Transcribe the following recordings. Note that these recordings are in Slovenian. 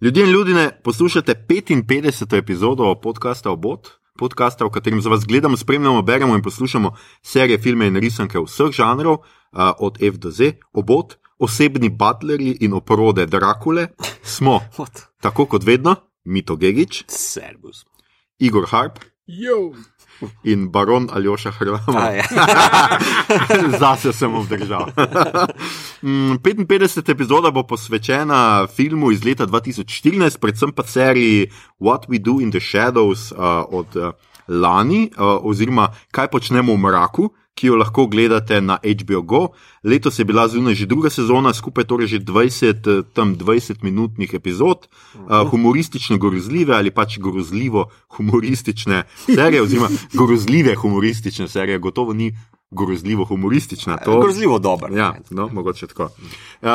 Ljudje in ljudje, poslušate 55. epizodo podcasta Obot, podcasta, v katerem za vas gledamo, spremljamo, beremo in poslušamo serije, filme in risanke vseh žanrov, uh, od F do Z, Obot, osebni butlerji in oporode Drakule, smo, tako kot vedno, Mito Gigič, Servus. Igor Harp Jo, in baron Aljoša Hrvama. Ja. Zase sem obdržal. Mm, 55. epizoda bo posvečena filmu iz leta 2014, predvsem pa seriji What We Do in the Shadows uh, od uh, lani, uh, oziroma Kaj počnemo v mraku. Ki jo lahko gledate na HBO Go. Letos je bila zunaj že druga sezona, skupaj torej že 20, eh, tam 20 minutnih epizod, uh, humoristično grozljive ali pač grozljivo humoristične serije, oziroma grozljive humoristične serije, gotovo ni grozljivo humoristična. To, Grozljivo dober. Ja, no, mogoče tako. Uh,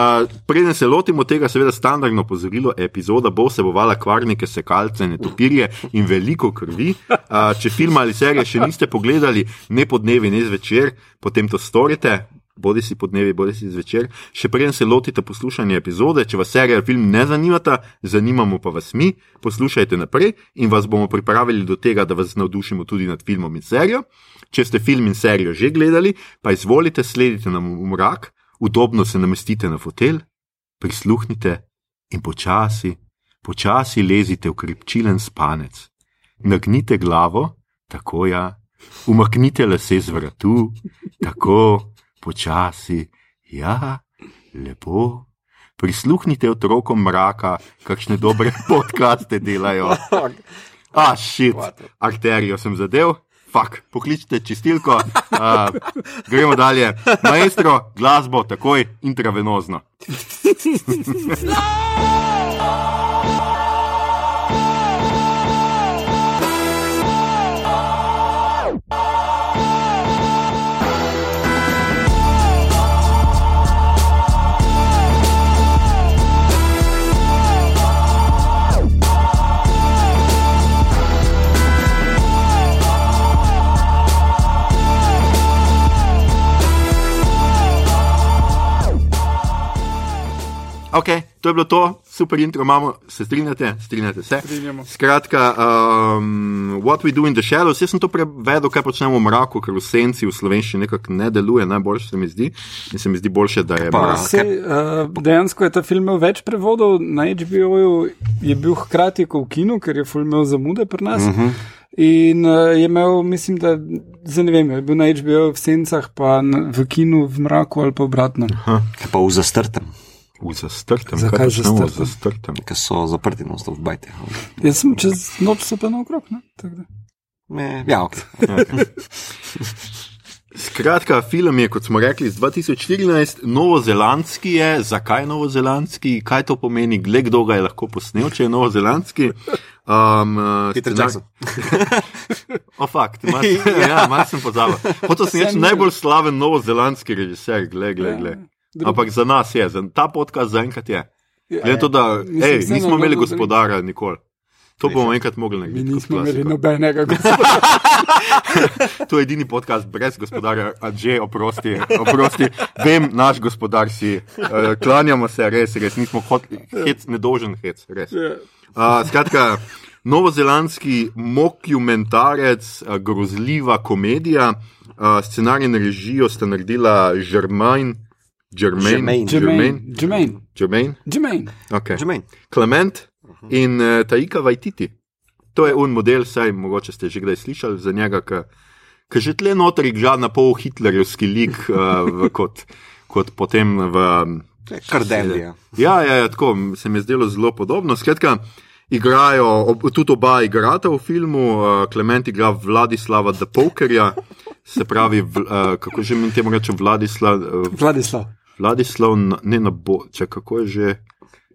preden se lotimo tega, seveda, standardno pozorilo, epizoda bo vsebovala kvarnike, sekalce, netopirje in veliko krvi. Uh, če film ali serije še niste pogledali, ne po dnevi, ne zvečer, potem to storite. Bodi si po dnevi, bodi si zvečer. Še preden se lotite poslušanja epizode, če vas serija ali film ne zanimata, zanimamo pa vas mi, poslušajte naprej in vas bomo pripravili do tega, da vas navdušimo tudi nad filmom in serijo. Če ste film in serijo že gledali, pa izvolite, sledite nam v mrak, udobno se namestite na fotelj, prisluhnite in počasi, počasi lezite v krepčilen spanec. Nagnite glavo, tako ja, umaknite lase z vratu, tako počasi, ja, lepo. Prisluhnite otrokom mraka, kakšne dobre podcaste delajo. A, šit, arterijo sem zadev. Fak, pokličite čistilko, uh, gremo dalje. Maestro, glasbo, takoj intravenozno. Ok, to je bilo to, super intro imamo, se strinjate, strinjate se. Strinjamo. Skratka, um, What We Do in the Shadows, jaz sem to prevedel, kaj počnemo v mraku, ker v senci v slovenščini nekako ne deluje, najboljše se mi zdi. In se mi zdi boljše, da je Pa, mrak. Se, uh, dejansko je ta film imel več prevodov, na HBO-ju je bil hkrati kot v kinu, ker je film imel zamude pri nas. Uh -huh. In uh, je imel, mislim, da zdaj ne vem, je bil na HBO v sencah, pa na, v kinu v mraku ali pa obratno. Pa v zastrtem, V zastrtem, Zakaj v zastrtem? zastrtem? ki so zaprti na stov v bajte. Jaz sem čez noč se pa naokrog. ne, Ja, ok. Skratka, film je, kot smo rekli, iz 2014, novozelandski je. Zakaj novozelandski, kaj to pomeni, gled kdo ga je lahko posnel, če je novozelandski. Um, uh, Peter scenar- Jackson. O, fakt, malo ja, mal sem pozabil. Hotel sem reči najbolj slaven novozelandski režiser, gled, gled, gled. Drugi. Ampak za nas je, za ta podcast zaenkrat je. Ja, Glede to, da Mislim, ej, nismo imeli novozeland- gospodara nikoli. To bomo enkrat mogli Mi narediti. kot nismo imeli nobenega gospoda. To je edini podcast brez gospodarja, a že oprosti, oprosti. Vem, naš gospodar si, uh, klanjamo se, res, res, nismo hoteli, hec, nedožen hec, res. Ja. Uh, skratka, novozelandski mockumentarec, uh, grozljiva komedija, uh, scenarij in režijo sta naredila Germain, Jermaine. Jermaine. Jermaine. Germain, Jermaine. Clement in uh, Taika Vajtiti. To je un model, saj mogoče ste že kdaj slišali za njega, ki že tle noter igra na pol hitlerjevski lik, uh, v, kot, kot potem v. Kar delija. Ja, ja, ja, tako se mi je zdelo zelo podobno. Skratka, igrajo, ob, tudi oba igrata v filmu, uh, Klement igra Vladislava The Pokerja, se pravi, v, uh, kako že mi temu rečem, Vladislav. Uh, Vladislav. Vladislav, ne na bo, če kako je že.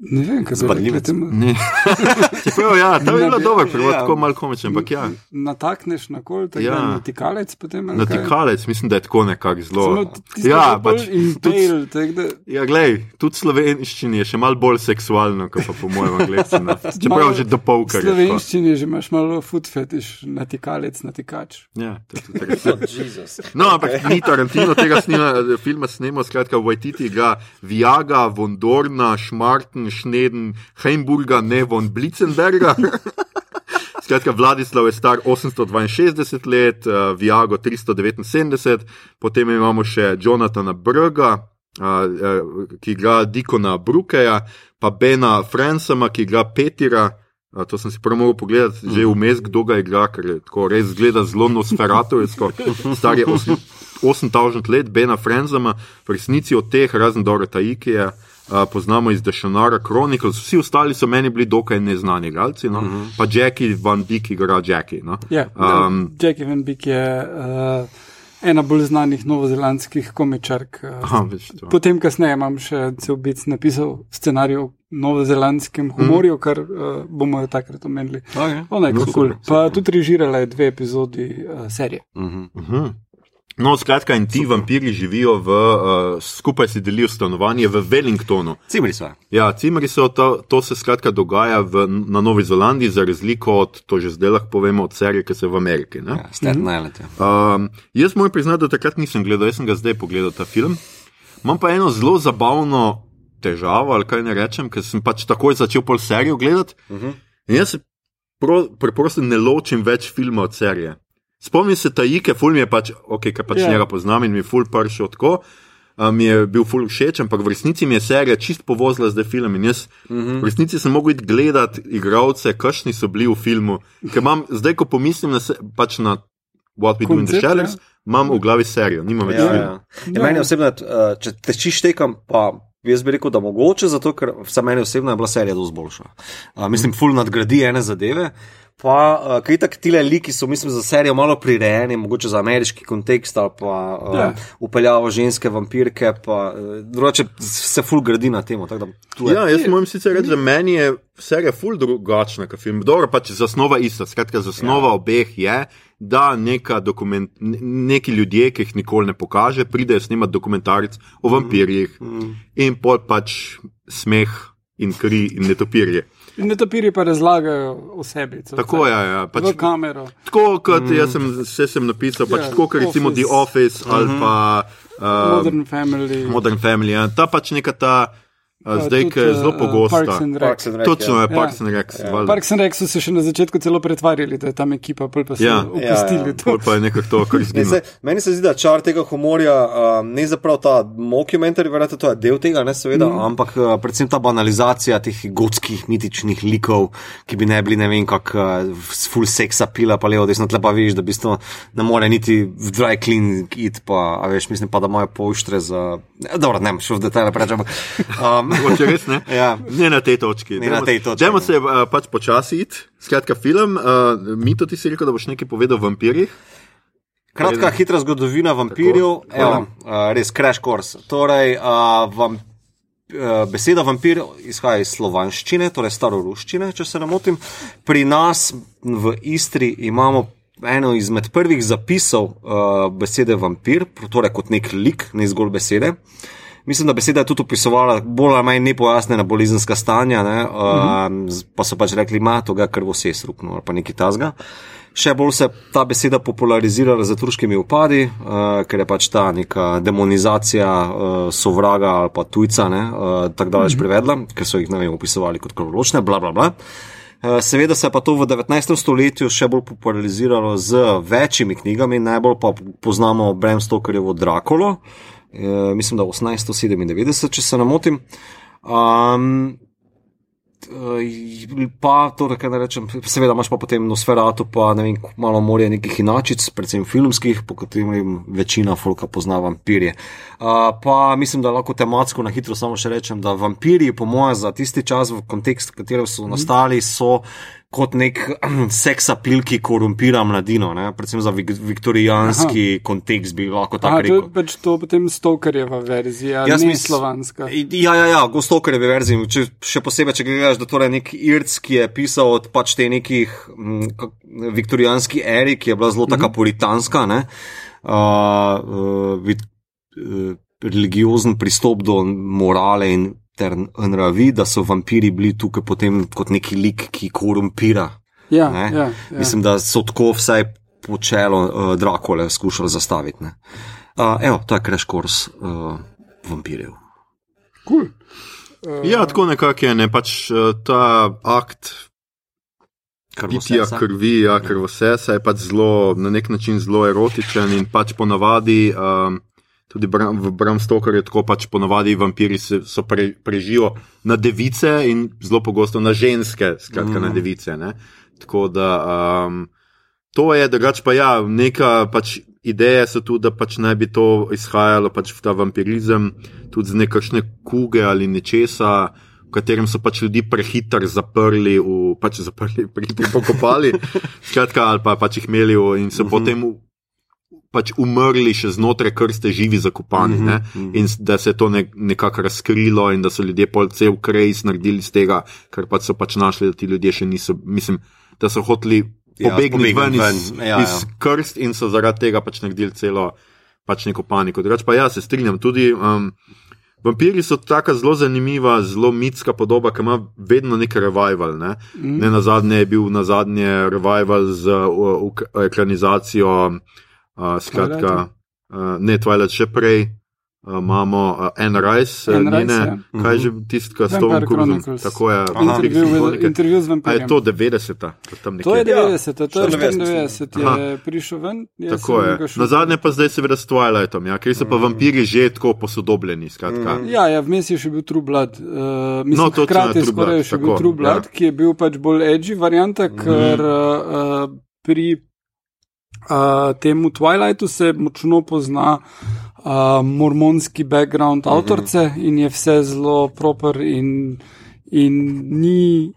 Ne vem, kaj se. Ne. Čeprav, ja, to je bilo dobro, prvo ja. tako malo komično, ampak ja. Natakneš na kol, tako Ja. ja. na tikalec potem. Natikalec, mislim, da je tako nekako zelo. Ja, pač impale, tako da. ja, glej, tudi slovenščini je še malo bolj seksualno, kot pa po mojem angliščini. Čeprav Malo že do polka. V slovenščini že imaš malo food fetiš, natikalec, natikač. Ja, to je tudi res. Jezus. No, ampak ni Tarantino tega snima, filma snema, skratka, v Waititi igra Viaga, Vondorna, Šmartn, Kaiserschneden, Heimburga, ne von Blitzenberga. Skratka, Vladislav je star 862 let, uh, Viago 379, potem imamo še Jonathana Brga, uh, ki igra Dikona Brukeja, pa Bena Fransama, ki igra Petira. Uh, to sem si prvo mogel pogledati, že vmes, kdo ga igra, ker je tako res zgleda zelo nosferatovsko. Star je 8000 let, Bena Fransama, v resnici od teh, razen Dora Taikija. Uh, poznamo iz Dešonara Chronicles, vsi ostali so meni bili dokaj neznani igralci, no? uh -huh. pa Jackie Van Dyke igra Jackie. No? Ja, um, Jackie Van Dyke je uh, ena bolj znanih novozelandskih komičark. Uh, aha, potem, kasneje, imam še cel bic napisal scenarij o novozelandskem humorju, -huh. kar uh, bomo jo takrat omenili. Okay. Ona je no, cool. Pa tudi režirala je dve epizodi uh, serije. Uh -huh. Uh -huh. No, skratka, in ti Super. vampiri živijo v, uh, skupaj si delijo stanovanje v Wellingtonu. Cimri so. Ja, cimri so, to, to se skratka dogaja v, na Novi Zelandiji, za razliko od, to že zdaj lahko povemo, od serije, ki se v Ameriki. Ja, Staten -hmm. Island. Um, jaz moram priznati, da takrat nisem gledal, jaz sem ga zdaj pogledal ta film. Imam pa eno zelo zabavno težavo, ali kaj ne rečem, ker sem pač takoj začel pol serijo gledati. Uh -huh. In jaz se preprosto ne ločim več filmov od serije. Spomnim se Tajike, ful mi je pač, ok, ker pač yeah. njega poznam in mi je ful pršel tako. Mi je bil ful všeč, ampak v resnici mi je serija čist povozila zdaj film. In jaz mm -hmm. v resnici sem mogel gledati igralce, kakšni so bili v filmu. Ker imam, zdaj, ko pomislim na, se, pač na What We Do in the Shadows, ja. imam v glavi serijo, nimam več ja, filma. Ja. Ja, meni osebno, če te čiš tekam, pa jaz bi rekel, da mogoče, zato ker za mene osebno je bila serija dosti boljša. Uh, mislim, ful nadgradi ene zadeve. Pa, uh, kaj tako ti liki so, mislim, za serijo malo prirejeni, mogoče za ameriški kontekst ali pa uh. Ja. upeljavo ženske vampirke, pa uh, drugače se ful gradi na tem. Ja, jaz moram sicer reči, da meni je serija ful drugačna kot film. Dobro, pač zasnova ista, skratka, zasnova. Ja. obeh je, da dokument, neki ljudje, ki jih nikoli ne pokaže, pridejo snimati dokumentarc o vampirjih mm -hmm. in pol pač smeh in kri in netopirje. In netopiri pa razlagajo o sebi. Tako je, ja, ja. pač, kamero. Tako kot mm. jaz sem, sem napisal, pač, yeah, ja, tako kot recimo The Office uh -huh. ali mhm. pa uh, Modern Family. Modern Family ja. Ta pač neka ta. Zdaj, ki je zelo pogosto. Točno je, Parks and Rec. Ja. Parks and Rec so se še na začetku celo pretvarjali, da je tam ekipa, pa so ja. opustili. Ja, ja. Pa je nekako to, kar izgleda. Meni se zdi, da čar tega humorja, uh, ne zaprav ta mockumentary, verjete, to je del tega, ne seveda, mm. ampak uh, predvsem ta banalizacija teh gotskih mitičnih likov, ki bi ne bili ne vem kak uh, full seksa pila, pa levo, desno tle pa veš, da bistvo ne more niti v dry clean it, pa, a veš, mislim pa, da imajo poštre za, dobro, ne, šel v detajle prečem. Um, Če res ne. ja. Ne na tej točki. Ne na tej točki. Dajmo se uh, pač počasi iti. Skratka, film, uh, mi to ti si rekel, da boš nekaj povedal o vampirjih. Kratka, hitra zgodovina vampirjev, Evo, uh, res crash course. Torej, uh, vam, uh, beseda vampir izhaja iz slovanščine, torej staroruščine, če se ne motim. Pri nas v Istri imamo eno izmed prvih zapisov uh, besede vampir, torej kot nek lik, ne zgolj besede. Uh, Mislim, da beseda je tudi opisovala bolj ali manj nepojasnjena bolezenska stanja, ne? uh, uh, pa so pač rekli, ima to ga krvo se srukno ali pa nekaj tasga. Še bolj se ta beseda popularizirala z turškimi upadi, uh, ker je pač ta neka demonizacija uh, sovraga ali pa tujca uh, tako daleč mhm. privedla, ker so jih vem, opisovali kot krvoločne, bla bla bla. Seveda se je pa to v 19. stoletju še bolj populariziralo z večjimi knjigami, najbolj pa poznamo Bram Stokerjevo Drakolo, uh, Eh, mislim, da 1897, če se ne motim. Um, pa, torej, kaj ne rečem, seveda imaš pa potem nosferato, pa ne vem, malo morja nekih inačic, predvsem filmskih, po katerih večina folka pozna vampirje. Uh, pa mislim, da lahko tematsko na hitro samo še rečem, da vampirji, po mojem, za tisti čas, v kontekstu, v katerem so nastali, so kot nek seksapil, ki korumpira mladino, ne? predvsem za vik viktorijanski Aha. kontekst bi lahko tako rekel. To je pač to potem stokarjeva verzija, ja, ne slovanska. Ja, ja, ja, stokarjeva verzija, če, še posebej, če gledaš, da torej nek irc, ki je pisal od pač te nekih viktorijanski eri, ki je bila zelo taka mhm. puritanska, ne? Uh, uh, vid, uh, religiozen pristop do morale in ter nravi, da so vampiri bili tukaj potem kot neki lik, ki korumpira. Ja, ja, ja. Mislim, da so tako vsaj počelo uh, Drakole skušali zastaviti. Uh, evo, to je crash course uh, vampirjev. Cool. Uh, Ja, tako nekako je, ne pač eh, ta akt pitja Krvosesa. krvi, ja, krvosesa je pač zelo, na nek način zelo erotičen in pač ponavadi. Um, Tudi Bram, v Bram Stokerju je tako, pač ponavadi vampiri se, so pre, prežijo na device in zelo pogosto na ženske, skratka mm. na device. Ne? Tako da um, to je, drugač pa ja, neka pač ideje so tu, da pač naj bi to izhajalo pač v ta vampirizem, tudi z nekakšne kuge ali nečesa, v katerem so pač ljudi prehitro zaprli, v, pač zaprli, prehitro pokopali, skratka, ali pa pač jih imeli in so mm -hmm. potem. V- Pač umrli še znotraj krste, živi zakopani. Mm -hmm. In s- da se je to ne, nekako razkrilo, in da so ljudje pol cel krajs naredili iz tega, ker pač so pač našli, da ti ljudje še niso, mislim, da so hoteli Ja, pobegniti ven pobegniti iz, ven, ja, iz ja. krst in so zaradi tega pač naredili celo pač neko paniko. Drugač pa ja, se strinjam. Tudi um, vampiri so tako zelo zanimiva, zelo mitska podoba, ki ima vedno nek revival. Ne, mm. ne na zadnje je bil na zadnje revival z uh, ekranizacijo, uh, skratka, uh, ne Twilight še prej. Uh, imamo uh, Anne Anne Rice, Rice ja. kaj je že tistka s Tom Vampire Cruisom. Chronicles. Tako je. Intervju, v, intervju z A vampirjem. je to 90-ta? Tam To je nekje? 90, to je 94, 94, je prišel ven. jaz Tako je. Na zadnje pa zdaj seveda s Twilightom, ja, ker so pa vampiri že tako posodobljeni. Skratka. Ja, ja vmes je še bil True Blood. Uh, mislim, No, hkrati je True skoraj Blood, še bil tako, True Blood, ja. ki je bil pač bolj edgy varianta, ker uh, uh, pri uh, temu Twilightu se močno pozna uh, mormonski background avtorce in je vse zelo proper in, in ni.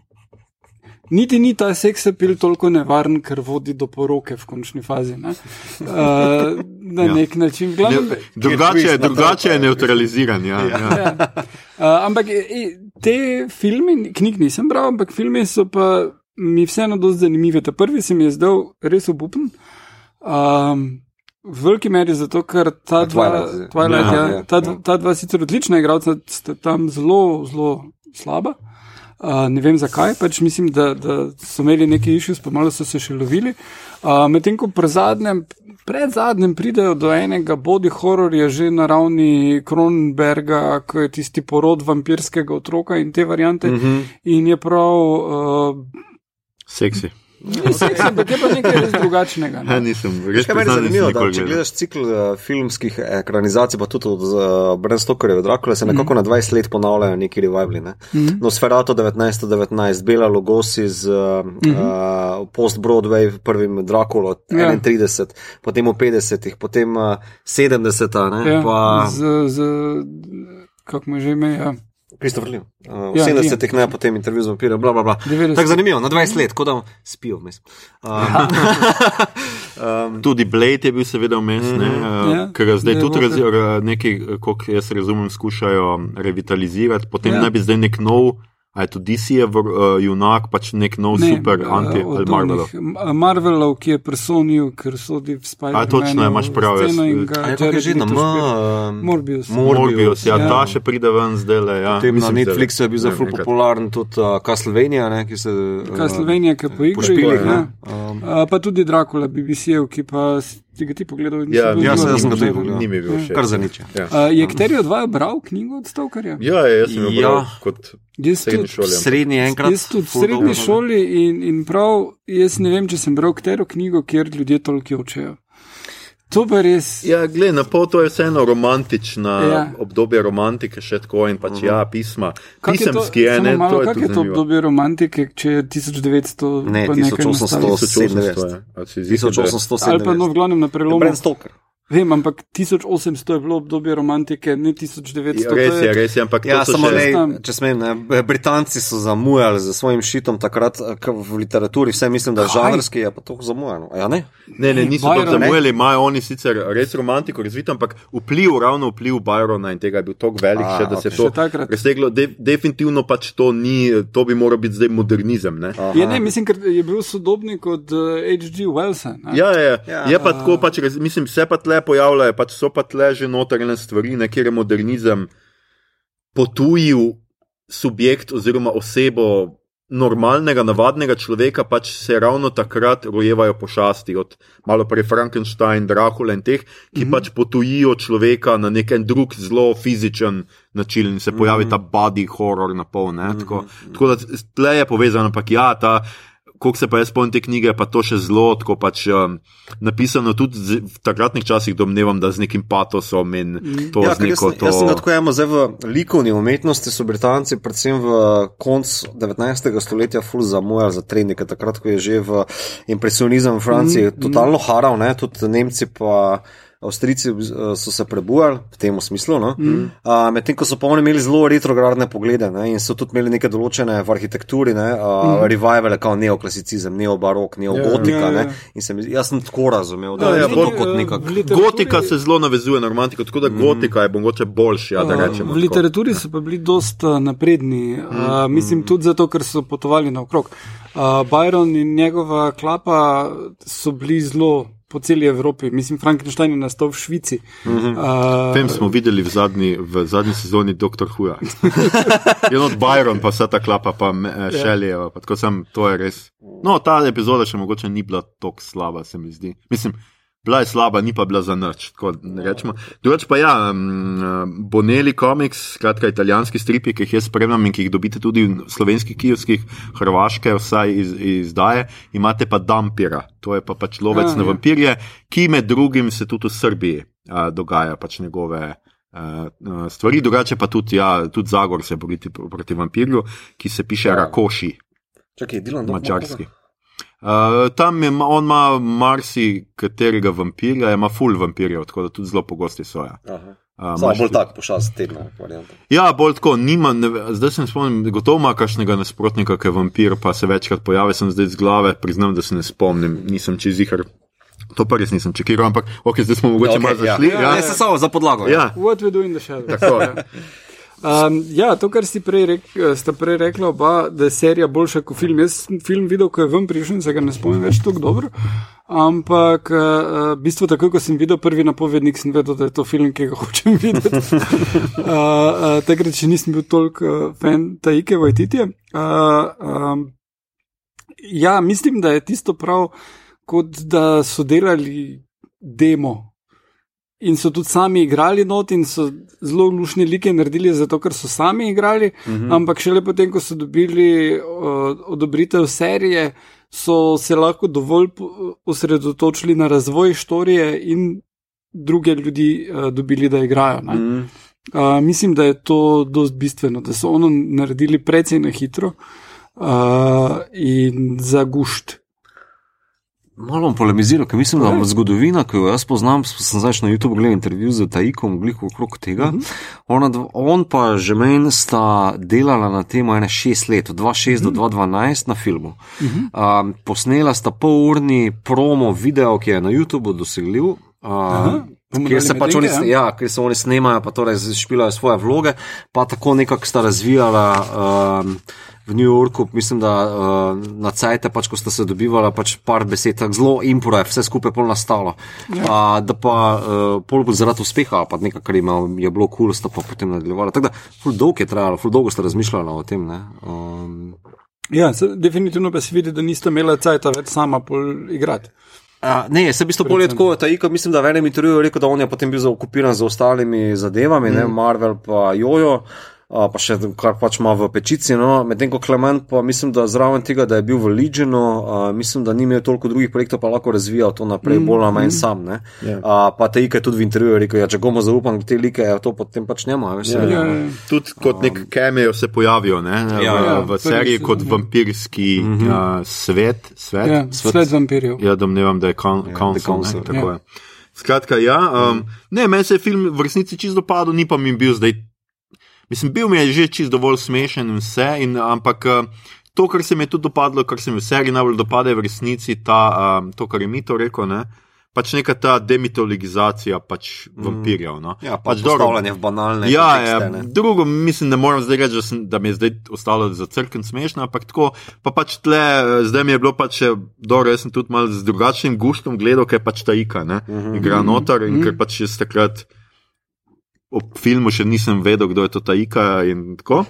Niti ni ta seks apil toliko nevaren, ker vodi do poroke v končni fazi. Ne? Uh, na Ja. nek način. V Glavnem, Ne, drugače, drugače je neutraliziran. Ja, ja. Ja. Uh, ampak te filme, knjig nisem bral, ampak filme so pa mi vseeno dosti zanimive. Ta prvi se mi je zdel res obupen. Um, v veliki meri zato, ker ta dva, Twilight, Twilight, ja, ja, ja, ta, ja. ta dva sicer odlična igralca, sta tam zelo, zelo slaba. Uh, ne vem zakaj, pač mislim, da, da so imeli neki išus, pa malo so se še lovili. Uh, Medtem ko pri zadnjem, pred zadnjem pridejo do enega body horrorja že na ravni Kronberga, ko je tisti porod vampirskega otroka in te variante. Mm -hmm. In je prav, uh, Seksi. Seks, je pa nekaj res drugačnega. Ja, Ne? nisem, res Kaj meni zanimivo, da če gledaš cikl uh, filmskih ekranizacij, pa tudi od uh, Bram Stokerjeve Drakule, se nekako na 20 let ponavljajo neki revivali. Ne? Nosferatu 1919, Bela Lugosi z uh, uh, post-Broadway prvim Drakulo Ja. 31, potem v 50-ih, potem uh, 70-ta, ne? Ja, pa z, z, kako mu že ime, ja. Christopher Lee. Uh, v Ja, 70-ih ne, potem intervju z vampirjem, bla bla bla. 90. Tako zanimivo, na 20 let, kot da spijo vmes. Um, um, Tudi Blade je bil seveda vmes, mm -hmm. Ja. ker ga zdaj Ne, tudi Walker. razi, ra- nekaj, kot jaz razumem, skušajo revitalizirati. Potem Ja. ja. naj bi zdaj nek nov, a je to DC-jev uh, junak, pač nek nov ne, super eh, anti od ali Marvelov. onih, M- Marvelov, ki je presonil, ker sodi v Spider-Man. A, točno je, imaš prav, jaz- a je je že na M? um, Morbius. Morbius, ja, ja. ta še pride ven zdaj le. Ja. Potem na Netflixu je bil zelo popularen tudi uh, Castlevania, ne, ki se. Uh, Castlevania, ki po igri. ja. Um, A, pa tudi Dracula, BBC-jev, ki pa si ga ti pogledal. in Ja, ja, se- jaz sem ga tudi pogledal. Ni mi bil všeč. kar za nič. Ja. A, Je Kterijo 2 bral knjigo od Stavkarja? Ja, ja, jaz sem jo Ja. bral kot Jaz srednji tudi. ampak- Srednji enkrat. Jaz tudi v srednji šoli in, in prav, jaz ne vem, če sem bral katero knjigo, kjer ljudje toliko jočejo. To pa res. Ja, gled, na pol to je vseeno romantična Ja. ja. obdobje romantike, še tako in pač ja, pisma. Kak je to- Pisemski je, ne, malo, to je kak je to zanimivo. obdobje romantike, če je 1900, Ne, pa nekaj 1800. nastalo? 1800 je. A si ziher, da je? 1807. Ali pa no, v glavnem na prelomu. Vem, ampak 1800 je bilo obdobje romantike, ne 1900. Ja, res je, res je, ampak Ja, samo še... ne, če smem, ne, Britanci so zamujali za svojim šitom takrat eh, v literaturi, vse mislim, da žanrski, je pa to zamujano. A Ja, ne? Ne, ne, niso Byron, to zamujali, imajo oni sicer res romantiko razvit, ampak vpliv, ravno vpliv Byrona in tega je bil tako velik, A, še, da se okej. je to razteglo. De, definitivno pač to ni, to bi moral biti zdaj modernizem. Ne? Je, ne, mislim, ker je bil sodobnik od uh, H.G. Wellsa. ne. Ja, je, Ja. ja, je pa tako, pač, mislim, se pa tle pojavljajo, pač so pa tle že notranje stvari, na kjer je modernizem potujil subjekt oziroma osebo normalnega, navadnega človeka pač se ravno takrat rojevajo pošasti, od malo prej Frankenstein, Dracula in teh, ki mm -hmm. pač potujijo človeka na nek drug, zelo fizičen način in se pojavi mm -hmm. ta body horror na pol. Mm -hmm. Tako, tako da tle je povezano, ampak ja, ta koliko se pa jaz spomnim te knjige, pa to še zelo tako pač um, napisano, tudi z, v takratnih časih, domnevam, da z nekim patosom in mm. to ja, z neko. Jaz, to... jaz sem tako emo, zdaj v likovni umetnosti so Britanci, predvsem v koncu 19. stoletja, ful zamujali za trenike, takrat, ko je že v impresionizem v Franciji mm. totalno haral, ne, tudi Nemci pa. Avstrijci eh, so se prebujali v tem smislu, no? mm. medtem ko so pa oni imeli zelo retrogradne poglede ne? in so tudi imeli neke določene v arhitekturi, ne? mm. revivale, kot neoklasicizem, neobarok, neogotika. Ja, ja, ja. Sem, jaz sem tako razumel, da ja, je to kot neka. Gotika se zelo navezuje na romantiko, tako da mm. gotika je mogoče boljša. Ja, v literaturi so pa bili dosta napredni, mm. uh, mislim tudi zato, ker so potovali naokrog. Uh, Byron in njegova klapa so bili zelo po celi Evropi, mislim, Frankenstein je nastal v Švici. Mm -hmm. uh, Tem smo videli v zadnji, v zadnji sezoni Dr. Huja. Eno od Byron, pa vse ta klapa, pa šelje. Ja. To je res. No, ta epizoda še mogoče ni bila tako slaba, se mi zdi. Mislim, bila je slaba, ni pa bila za nič. Drugič pa ja, um, Bonelli Comics, skratka italijanski stripi, ki jih jaz spremljam in ki jih dobite tudi v slovenskih, kijevskih, hrvaške, vsaj iz, izdaje, imate pa Dampira, to je pa pač lovec ja, na ja. vampirje, ki med drugim se tudi v Srbiji uh, dogaja pač njegove. Uh, stvari, drugače pa tudi, ja, tudi Zagor se bori proti vampirju, ki se piše ja. Rakoši. Čakaj, Dilan, mačarski. Dobro. Uh, tam je, on ima marsikaterega vampirja, ima full vampirjev, tako da tudi zelo pogosti so. Ja. Uh, Samo bolj tako pošast tedna. Ja, bolj tako, nima, ne, zdaj sem spomnil, gotovo ima kakšnega nasprotnika, ki je vampir, pa se večkrat pojavi, sem zdaj z glave, priznam, da se ne spomnim, nisem čez jihar. To pa res nisem čekiral, ampak okay, zdaj smo mogoče okay, malo ja. zašli. Ja, ja, ja, ja. samo za podlago. Ja. What we do in the shadow. Tako je. Um, ja, to, kar prej rek, sta prej rekla, oba, da je serija boljša kot film. Jaz sem film videl, ko je ven prišel, se ga ne spomnim več tako dobro. Ampak, uh, v bistvu, takoj, ko sem videl prvi napovednik, sem vedel, da je to film, ki ga hočem videti. uh, uh, takrat še nisem bil toliko uh, fan Taike Vajtitije. Uh, um, ja, mislim, da je tisto prav, kot da so delali demo in so tudi sami igrali not in so zelo lušni like naredili, zato ker so sami igrali, uh mhm. -huh. ampak šele potem, ko so dobili uh, odobritev serije, so se lahko dovolj osredotočili na razvoj storije in druge ljudi uh, dobili, da igrajo. Uh -huh. uh, mislim, da je to dost bistveno, da so ono naredili precej na hitro uh, in za gušt. Malo bom polemiziral, ker mislim, da zgodovina, ki jo jaz poznam, sem zdaj na YouTubu gledal intervju z Taikom, gliko okrog tega. Uh mhm. -huh. Ona, on pa že meni sta delala na tem ene šest let, od 2006 uh -huh. do 2012 na filmu. Uh -huh. um, posnela sta pol urni promo video, ki je na YouTubu dosegljiv. Uh, -huh. Ker se pač oni, ja. ja, ker se oni snemajo, pa torej špilajo svoje vloge, pa tako nekako sta razvijala. Um, v New Yorku, mislim, da uh, na cajte, pač, ko ste se dobivali, pač par besed, tako zelo impro je, vse skupaj pol nastalo. Ja. Uh, da pa uh, pol zaradi uspeha, pa nekaj, kar ima, je bilo kul, cool, sta pa potem nadaljevali. Tako da, ful dolgo je trajalo, ful dolgo ste razmišljali o tem. Um, ja, se, definitivno pa se vidi, da niste imeli cajta več sama pol igrati. A, ne, se bi to bolje tako, ta Iko, mislim, da v enem intervjuju rekel, da on je potem bil zaokupiran z ostalimi zadevami, mm. ne, Marvel pa Jojo pa še kar pač ima v pečici. No. Medtem ko Klement, pa mislim, da zraven tega, da je bil v Legionu, mislim, da ni imel toliko drugih projektov, pa lahko razvijal to naprej, mm, bolj ali manj mm. sam. Yeah. Ja. A, pa te ike tudi v intervjuju rekel, ja, če gomo zaupam, te like, ja, to potem pač. Veš, yeah, yeah, yeah. Tudi kot nek cameo se pojavijo ne, ja, v, ja, v seriji kot vampirski mm -hmm. uh, svet. Svet, ja, svet, svet vampirjev. Ja, domnevam, da je council. Ja, Skratka, ja, um, ne, meni se je film v resnici čisto dopadel, ni pa mi bil zdaj Mislim, bil mi je že čist dovolj smešen in vse, in, ampak eh, to, kar se mi je tudi dopadlo, kar se mi v seriji najbolj dopade, je v resnici ta, um, to, kar je mi to rekel. Ne? Pač neka ta demitologizacija pač mm. vampirjev. No. Ja, pač dovoljanje v banalne. Ja, tekste, ja drugo, mislim, ne morem zdaj reči, da, sem, da mi je zdaj ostalo za crkven smešno, ampak tako, pa pač tle, eh, zdaj mi je bilo pač dobro, jaz sem tudi mal z drugačnim guštom gledal, ker pač ta ika, ne, mm -hmm. igra noter in mm -hmm. ker pač jaz takrat ob filmu še nisem vedel, kdo je to ta Ika in tako.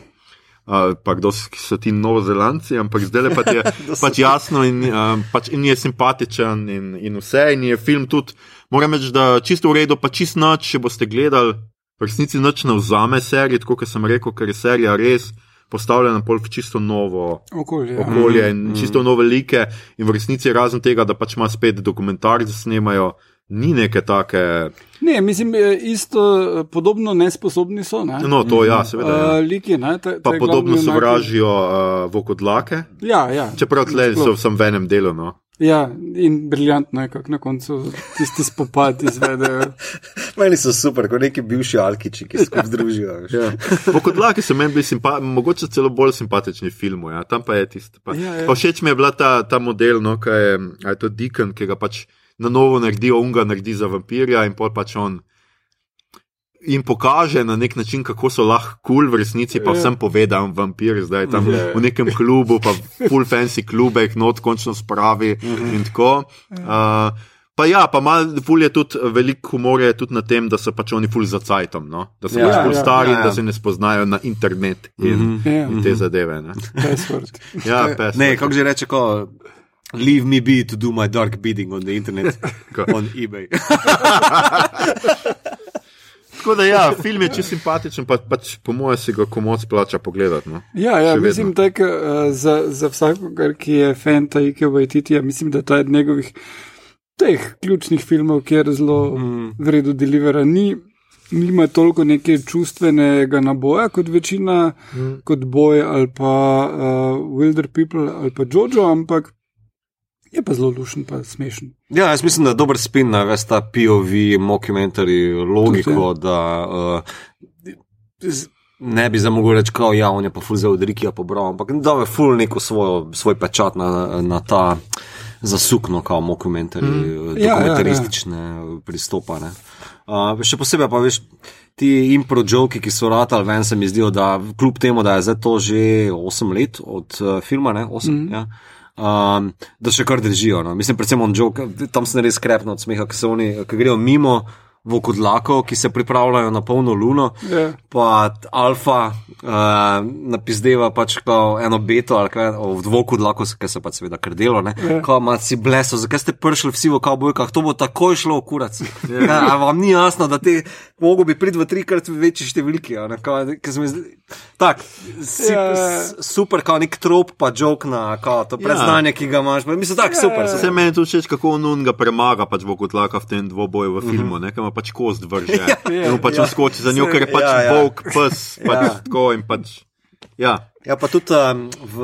Uh, pa kdo so ti novozelandci, ampak zdaj le pa ti je pač jasno in, uh, pač in je simpatičen in, in vse. In je film tudi, moram reči, da čisto v redu, pa čist noč, če boste gledali, v resnici noč ne vzame serije, tako kot sem rekel, ker je serija res postavljena pol v čisto novo Okolje. okolje in čisto nove like. In v resnici razen tega, da pač ima spet dokumentarce snemajo, ni neke take. Ne, mislim, eh, isto eh, podobno nesposobni so. Ne? No, to ja, seveda. Ja. Uh, liki, ne, ta, Pa ta podobno sovražijo uh, vokodlake, Ja, ja. čeprav tle so sem v enem delu. No. Ja, in briljantno je, kako na koncu tisti spopad izvedejo. Meni so super, kot neki bivši alkiči, ki se skupaj združijo. veš. Ja. Vokodlake so meni bili simpatični, mogoče celo bolj simpatični filmu. Ja. Tam pa je tisto. Pa. Ja, ja. Pa všeč mi je bila ta, ta model, no, kaj je, je to Deacon, ki ga pač na novo naredi, unga naredi za vampirja in pol pač on. In pokaže na nek način, kako so lahko kul, cool, v resnici pa Ja. vsem pove, da je vampir zdaj tam Ja. v nekem klubu, pa full fancy klubek, not končno spravi in tako. Uh, pa ja, pa mal, ful je tudi veliko humorja tudi na tem, da so pač oni full za cajtom, no? da so Ja, pač full ja, stari ja, in ja. da se ne spoznajo na internet in, Ja. in te zadeve. Ne? Password. Ja, pes. Ne, kako že reče, ko leave me be to do my dark bidding on the internet, on eBay. Tako da ja, film je čisto simpatičen, pa, pač po mojem si ga komod splača pogledati. No. Ja, ja mislim, tak, uh, za, za vsakogar, ki je fan Taike Waititija, mislim, da ta je njegovih teh ključnih filmov, kjer zelo mm. vredno delivera. Ni, nima toliko neke čustvenega naboja kot večina, mm. kot Boy ali pa uh, Wilder People ali pa Jojo, ampak je pa zelo lušen, pa smešen. Ja, jaz mislim, da je dober spin na ves ta POV, mockumentary logiko, da uh, ne bi zdaj mogel reči, kao, ja, on je pa ful za odrikija pobral, ampak da je ful neko svojo, svoj pečat na, na ta zasukno, kao mockumentary, mm. Ja, ja, dokumentaristične ja, ja. pristopa. Ne. Uh, še posebej pa veš. Ti impro joki, ki so ratali ven, se mi zdijo, da kljub temu, da je zdaj to že 8 let od uh, filma, ne, 8, mm -hmm. ja, um, da še kar držijo. No. Mislim, predvsem on joke, tam sem res krepno od smeha, ki se oni, ki grejo mimo vokodlakov, ki se pripravljajo na polno luno, Ja. pa alfa uh, napizdeva pač eno beto ali kaj, v dvokodlaku, ki se pa seveda krdelo, ne, Ja. kao maci bleso, zakaj ste prišli vsi v kavbojkah, to bo takoj šlo v kurac. Ja. A vam ni jasno, da te mogo bi priti v trikrat večji številki, a ne, se mi zdi, tak, si, Ja. super, kao nek trop pa jok na, kao to predznanje, ki ga imaš, pa mislim, tak, super. Ja. Vse super. meni je tudi všeč, kako on ga premaga pač v kotlaka v tem dvoboju v filmu, ne, ker ima pač kost vrže. In on pač ja. skoči za njo, ker je pač Ja, ja. volk, pes, pač Ja. tako in pač. Ja, Ja, pa tudi um, v,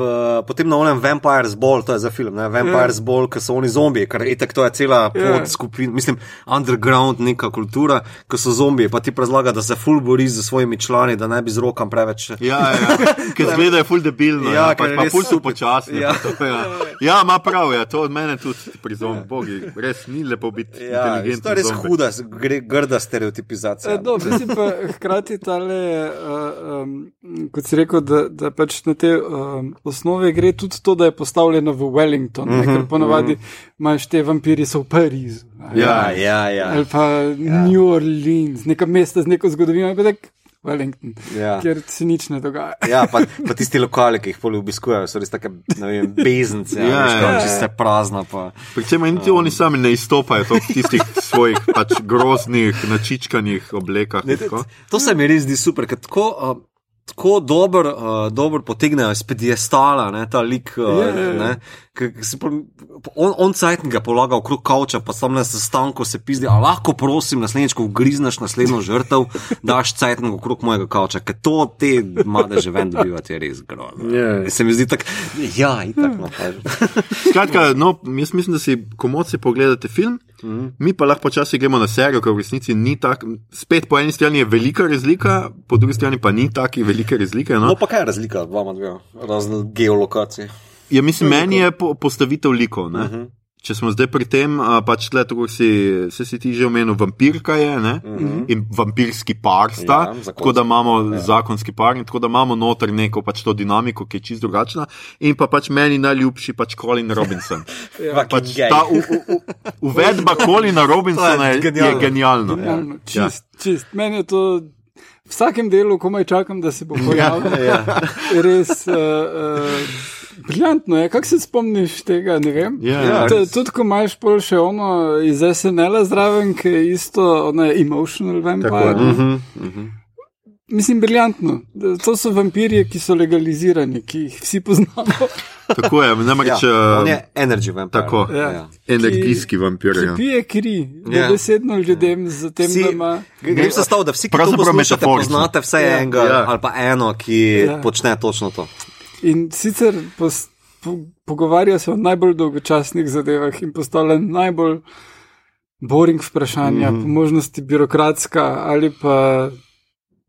potem na onem Vampire's Ball, to je za film, ne? Vampire's Ball, ker so oni zombiji, ker etek to je cela Ja. podskupina, mislim, underground neka kultura, ko so zombiji, pa ti razlaga, da se full bori z svojimi člani, da ne bi z rokam preveč. ja, ja. ker zgleda je full debilno, Ja, ja, ker pa res full so počasni. Ja. pa to, Ja, ja ima prav, ja, to od mene tudi prizom, bogi, res ni lepo biti Ja, inteligenten. to je res zombi. huda, gre, grda stereotipizacija. E, dobro, mislim pa hkrati tale, uh, um, kot si rekel, da, da pač na te um, osnove gre tudi to, da je postavljeno v Wellington, uh -huh, ker ponavadi imaš te vampiri so v Parizu. ja, ja. ja. Ali pa ja. New Orleans, neka mesta z neko zgodovino, pa tak Wellington, Ja. kjer se nič ne dogaja. Ja, pa, pa tisti lokali, ki jih poli obiskujejo, so res take, ne vem, beznice, Ja, ja, ja. če ste prazna. Pa. Pričem niti oni sami ne izstopajo to v tistih svojih pač groznih, načičkanih oblekah. Ne, to, tako. to se mi res zdi super, ker tako, uh, tako dobro uh, dober potegnejo iz pedestala, ne, ta lik. Uh, Ja, ja, ja. On, on cajtnik ga polaga okrog kavča, pa sam na sestanku se pizdi, a lahko prosim, naslednjič, ko grizneš naslednjo žrtev, daš cajtnik okrog mojega kavča, ker to te madeže ven dobivati je res grozno. Ja. Se mi zdi tako, ja, itak, no, pač. Skratka, no, jaz mislim, da si komod pogledate film, mm. -hmm. mi pa lahko počasi gremo na serijo, ker v resnici ni tako. Spet po eni strani je velika razlika, po drugi strani pa ni tako velike razlike. No? No, pa kaj je razlika, vama dve, razne geolokacije. Ja, mislim, meni je po, postavitev likov. Uh -huh. Mhm. Če smo zdaj pri tem, pač tle, tako si, se si ti že omenil, vampirka je ne? uh -huh. in vampirski par sta, Mhm. Ja, ja, zakonski. tako da imamo ja. zakonski par in tako da imamo noter neko pač to dinamiko, ki je čisto drugačna. In pa pač meni najljubši pač Colin Robinson. Fucking pač ta u, u, u, uvedba Colina Robinsona je, je genialno. genialna. Genialno, Ja. čist, čist. Meni je to vsakem delu, komaj čakam, da se bo pojavil. Ja. Res. Uh, uh, Briljantno je, kako se spomniš tega, ne vem. Ja, Ja, ja. T- Tudi, ko imaš pol še ono iz SNL-a zraven, ki je isto, ono je emotional vampire. Tako je. ne. Mhm, mhm. Mislim, briljantno. To so vampirje, ki so legalizirani, ki jih vsi poznamo. Tako je, namreč Ja, on uh, je energy vampire. tako. Ja. Ja. energijski vampir. Ki Ja. pije kri, Ja. dobesedno ljudem, z tem, Vsi- da ima. Grem se stav, da vsi, ki to metaforično. poznate vsaj Ja. enega Ja. ali pa eno, ki Ja. počne točno to. In sicer pos, po, pogovarja se o najbolj dolgočasnih zadevah in postavlja najbolj boring vprašanja, mm. po možnosti birokratska ali pa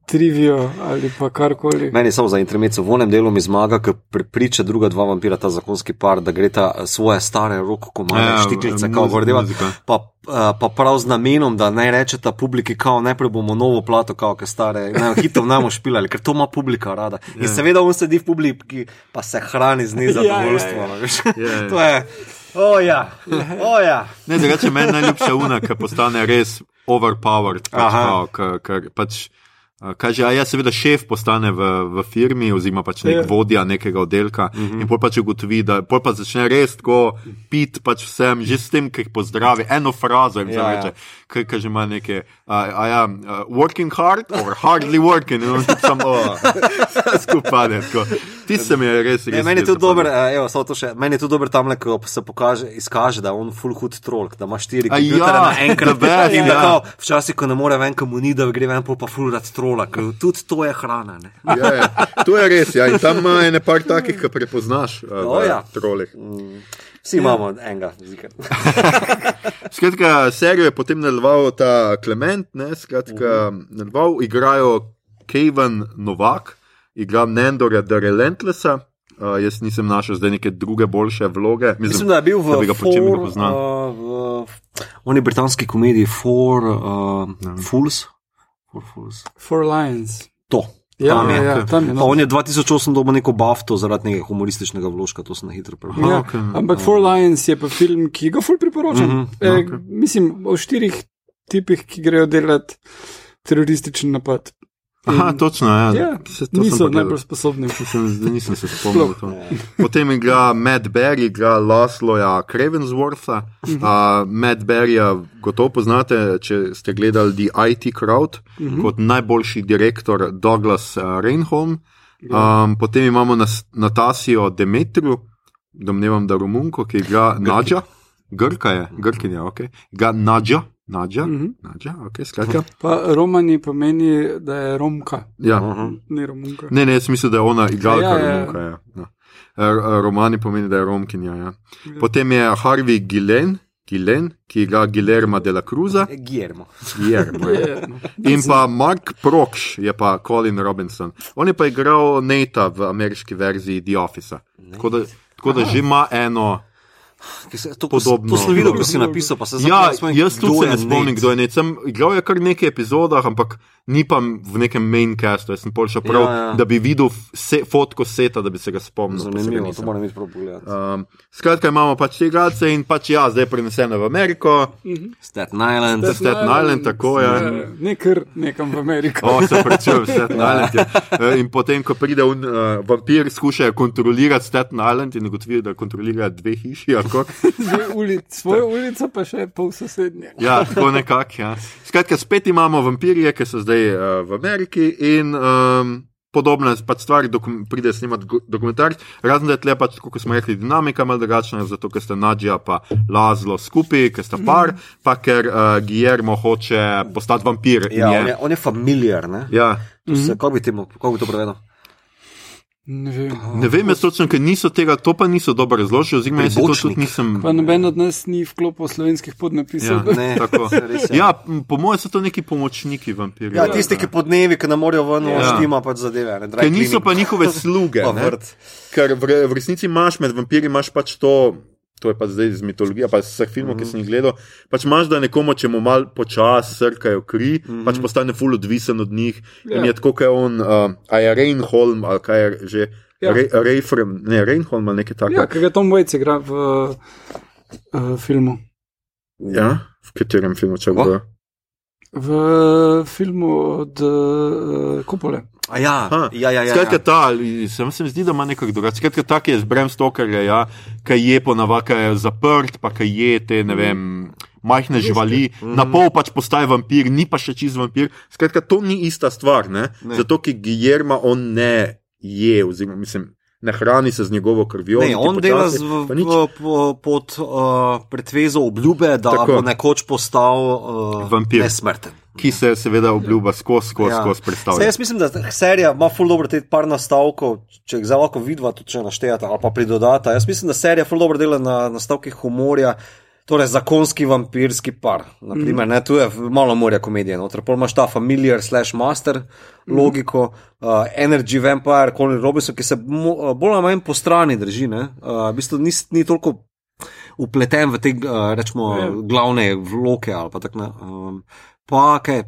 trivijo ali pa karkoli. Meni samo za intermezzo v onem delu mi zmaga, ker prepriča druga dva vampira, ta zakonski par, da gre ta svoje stare roko komade, Ja, ja, štiklice, muzi- kao gordeva. Pa, eh, pa prav z namenom, da naj rečeta publiki, kao najprej bomo novo plato, kao ke stare, ne, hitov ne bomo špilali, ker to ima publika rada. In seveda on sedi v publiki, pa se hrani z nezadovoljstvom. Ja, a veš. Ja, ja. To je. O ja, o ja. Ne, drugače meni najljubša una, ki postane res overpowered. Pač, kao, ker, ker pač, a, kaže, a ja, seveda šef postane v, v firmi, oziroma pač nek Ja. vodja nekega oddelka Mhm. mm -hmm. in pol pač ugotovi, da pol pa začne res tako pit pač vsem, že s tem, ki jih pozdravi, eno frazo in Ja, ja, ja. kaj kaže ima neke, a, a ja, uh, working hard or hardly working, in on tudi samo, skupaj. Ti se mi je res, res. meni je tudi dober, eh, evo, samo to še, meni je tudi dober tam, ko se pokaže, izkaže, da je on full hood troll, da ima štiri A kompjuterje ja, naenkrat. best, in ja. da kao, včasih, ko ne more ven, ko mu ni, da gre ven, pa full rad trola, ker tudi to je hrana. Ne? Ja, ja. To je res, ja. in tam ima ene par takih, ki prepoznaš uh, O, v ja. trolih. Vsi imamo enega, zikr. Skratka, serijo je potem nadaljeval ta Klement, ne, skratka, nadaljeval, igrajo Kevin Novak, igra Nendorja The Relentlessa. Uh, jaz nisem našel zdaj neke druge boljše vloge. Mislim, da je bil v po Four, poznal. uh, v, oni britanski komediji Four uh, Fools. Four Fools. For Lions. To. Ja, Tam je. ja, ja, tam je. Pa No. on je 2008 dobil neko bafto zaradi nekega humorističnega vložka, to sem na hitro prebral. Ja, okej. ampak For Lions je pa film, ki ga ful priporočam. Mm -hmm, e, okay. Mislim o štirih tipih, ki grejo delati terorističen napad. Aha, točno, ja. Ja, Se- to niso najbolj sposobni. Nisem, zdaj nisem se spomnil. to. Potem igra Matt Berry, igra Lasloja Cravenswortha. Uh, Matt Berryja gotovo poznate, če ste gledali The IT Crowd, uh -huh. kot najboljši direktor Douglas uh, Reinholm. Um, potem imamo nas, Natasijo Demetru, domnevam, da Romunko, ki igra Nadja. Grka je, Grkinja, ok. Ga Nadja, Nadja, uh -huh. Nadja, ok, skratka. Pa Romani pomeni, da je Romka, Ja. Mhm. ne Romunka. Ne, ne, jaz mislim, da je ona igralka Ja, ja, ja, ja. Romunka. Ja. Ja. R- Romani pomeni, da je Romkinja. Ja. Potem je Harvey Gilen, Gilen ki igra Guillerma de la Cruza. Guillermo. Guillermo, ja. In pa Mark Prokš je pa Colin Robinson. On je pa igral Nata v ameriški verziji The Office. Tako da, tako da že ima eno. Se- To, Podobno. to sem videl, ko si napisal, pa se Ja, spomnim, jaz tudi se ne spomnim, kdo je Nate. Sem igral je kar v nekaj epizodah, ampak ni pa v nekem main castu. Jaz sem pol šel prav, Ja, ja. da bi videl se, fotko seta, da bi se ga spomnil. Zanimivo, to moram iti prav pogledati. Um, skratka, imamo pač te igralce in pač ja, zdaj je preneseno v Ameriko, Staten Island. Staten Island, tako je. Ja, Ne kar nekam v Ameriko. O, se prečujem, Staten Island. Je. E, In potem, ko pride un, uh, vampir, skuša kontrolirati Staten Island in ugotovi, da kontrolira dve hiši. Dve ulic, svojo ulico pa še pol sosednje. Ja, tako nekako. Ja. Skratka, spet imamo vampirje, ki so zdaj uh, v Ameriki in um, podobne pač stvari, dokum, pride snimati dokumentarc. Razen da je tle pač, tako kot smo rekli, dinamika malo drugačna, zato ker sta Nadja pa Lazlo skupaj, ker sta par, pa ker uh, Guillermo hoče postati vampir. in Ja, je- on je, on je familiar, ne? ja. To se, kako bi, temu, kako bi to prevedel? Ne vem. Ne vem, jaz točno, ker niso tega, to pa niso dobro razložili, oziroma jaz si to tudi nisem. Pa noben od nas ni vklopil slovenskih podnapisov. Ja, Ne, tako. res. Ja, m, po mojem so to neki pomočniki vampirjev. Ja, tisti, ki po dnevi, ki ne morejo ven, Ja. ja. štima pač zadeve. Ne, Ker niso pa njihove sluge. Pa. Ker v, v resnici imaš med vampiri imaš pač to. To je pa zdaj iz mitologije, pa iz vseh filmov, mm -hmm. ki sem jih gledal. Pač imaš, da nekomu, če mu mal počasi srkajo kri, mm -hmm. pač postane ful odvisen od njih. Ja. In Ja. je tako, kot je on, uh, a je Reinholm ali kaj je že. Ja. Re, Reifrem, ne, Reinholm ali nekaj takega. Ja, ki ga Tom Waits igra v uh, filmu. Ja, v katerem filmu če Ko? bo? v filmu od uh, Kupole. A Ja, Ha, ja, ja, ja, Skratka, ja. ta, ali se mi zdi, da ima nekako drugače. Skratka, ta, ki je z Bram Stokerja, ja, ki je ponavadi ki zaprt, pa ki je te, ne vem, majhne živali, na pol pač postaje vampir, ni pa še čist vampir. Skratka, to ni ista stvar, ne? Ne. Zato, ker Guillermo on ne je, oziroma mislim. Ne hrani se z njegovo krvjo. Ne, on dela z, v, v, po, pod uh, pretvezo obljube, da. Tako. bo nekoč postal uh, Vampir. nesmrten. Ki se seveda obljuba skozi, skozi, ja. skozi predstavljanje. jaz mislim, da ta serija ima ful dobro te par nastavkov, če jih zelo lahko vidva, tudi če naštejete ali pa pridodata. Jaz mislim, da serija ful dobro dela na nastavkih humorja. Torej, zakonski vampirski par. Naprimer, mm. ne, tu je malo morja komedije. Noter pol imaš ta familiar slash master logiko, uh, energy vampire, Colin Robinson, ki se mo, uh, bolj ali manj po strani drži. Ne? Uh, v bistvu ni, ni toliko upleten v te uh, rečemo, Ja. glavne vloke ali pa tako. Um, pa kaj,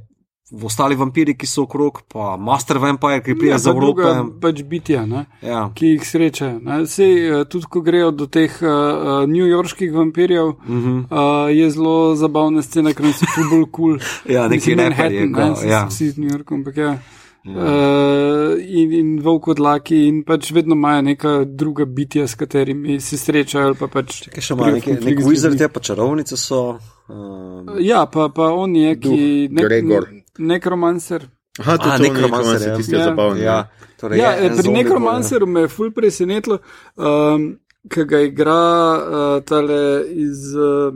v ostali vampiri, ki so okrog, pa Master Vampire, ki prija Ja, za Evropo. Pač bitja, ne, Ja. ki jih srečajo. ne. Sej, eh, tudi ko grejo do teh uh, newyorških vampirjev, uh. -huh. uh, je zelo zabavna scena, ker so tu bolj kul. Ja, neki reper je ga, ja. Vsi iz New Yorka, ampak ja. Uh, in, in volk odlaki, in pač vedno imajo neka druga bitja, s katerimi se srečajo. ali Pa pač Kaj še konflikt nek z wizard je, pa čarovnice so. Um, Ja, pa, pa on je, ki Duh, Gregor. nekromancer. Aha, to A, je nekromancer, ja. tisti je Ja. zabaven. ja, torej Ja, je pri nekromanceru me je ful presenetilo, um, ki ga igra uh, tale iz uh,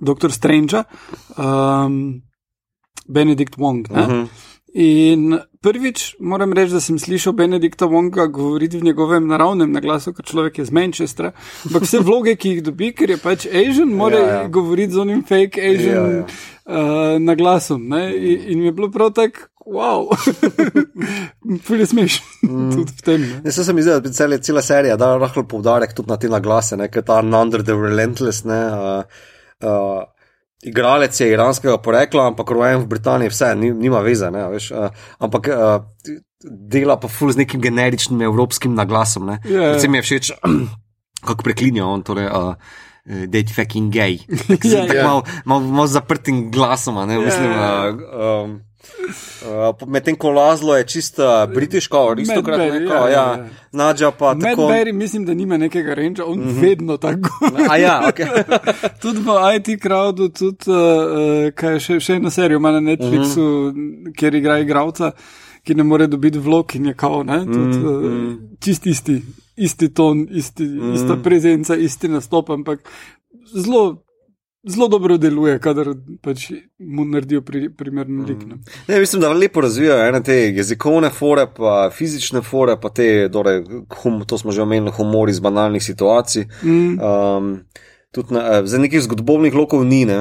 Dr. Strange, um, Benedikt Wong. bolj, Uh ne. -huh. In prvič moram reči, da sem slišal Benedikta Wonga govoriti v njegovem naravnem naglasu, ker človek je z Manchestra. Ampak vse vloge, ki jih dobi, ker je pač Asian, mora Ja, ja, ja. ja. govoriti z onim fake Asian Ja, ja, ja. ja. uh, naglasom. Ne? In, in mi je bilo prav tako, wow, fulje smešno mm. tudi v tem. Ne? Ne, se mi zdi, da je cela, cela serija da rahlo poudarek tudi na te naglase, ne, ker ta Under the Relentless. Ne, uh, uh, igralec je iranskega porekla, ampak rojen v Britaniji, vse, ni, nima veze. Ne, veš, uh, ampak uh, dela pa ful z nekim generičnim evropskim naglasom. Ne. Ja, ja. Predvsem mi je všeč, kako preklinja on. Torej, uh, Dead fucking gay. Ja, ja. Malo mal, mal zaprtim glasom, ne Ja, mislim. Uh, um, Uh, Medtem ko Lazlo je čista britiška, aristokrat, Madberry, neka, ja, ja, ja, ja. Nadja pa Matt tako. Berry, mislim, da nima nekega renča, on mm -hmm. vedno tako. A ja, ok. tudi v IT crowdu, tudi uh, kaj še, še eno serijo ima na Netflixu, mm -hmm. kjer igra igralca, ki ne more dobiti vlog in je kao, ne, tudi Mhm, uh, čist isti, isti ton, isti, mm -hmm. ista prezenca, isti nastop, ampak zelo. Zelo dobro deluje, kadar pač mu naredijo pri, primeren lik. ne. Ne, mislim, da lepo razvijajo ene te jezikovne fore, pa fizične fore, pa te, torej, hum, to smo že omenili, humor iz banalnih situacij. Mm. Um, Tudi na, eh, za nekih zgodobnih lokov ni. Ne.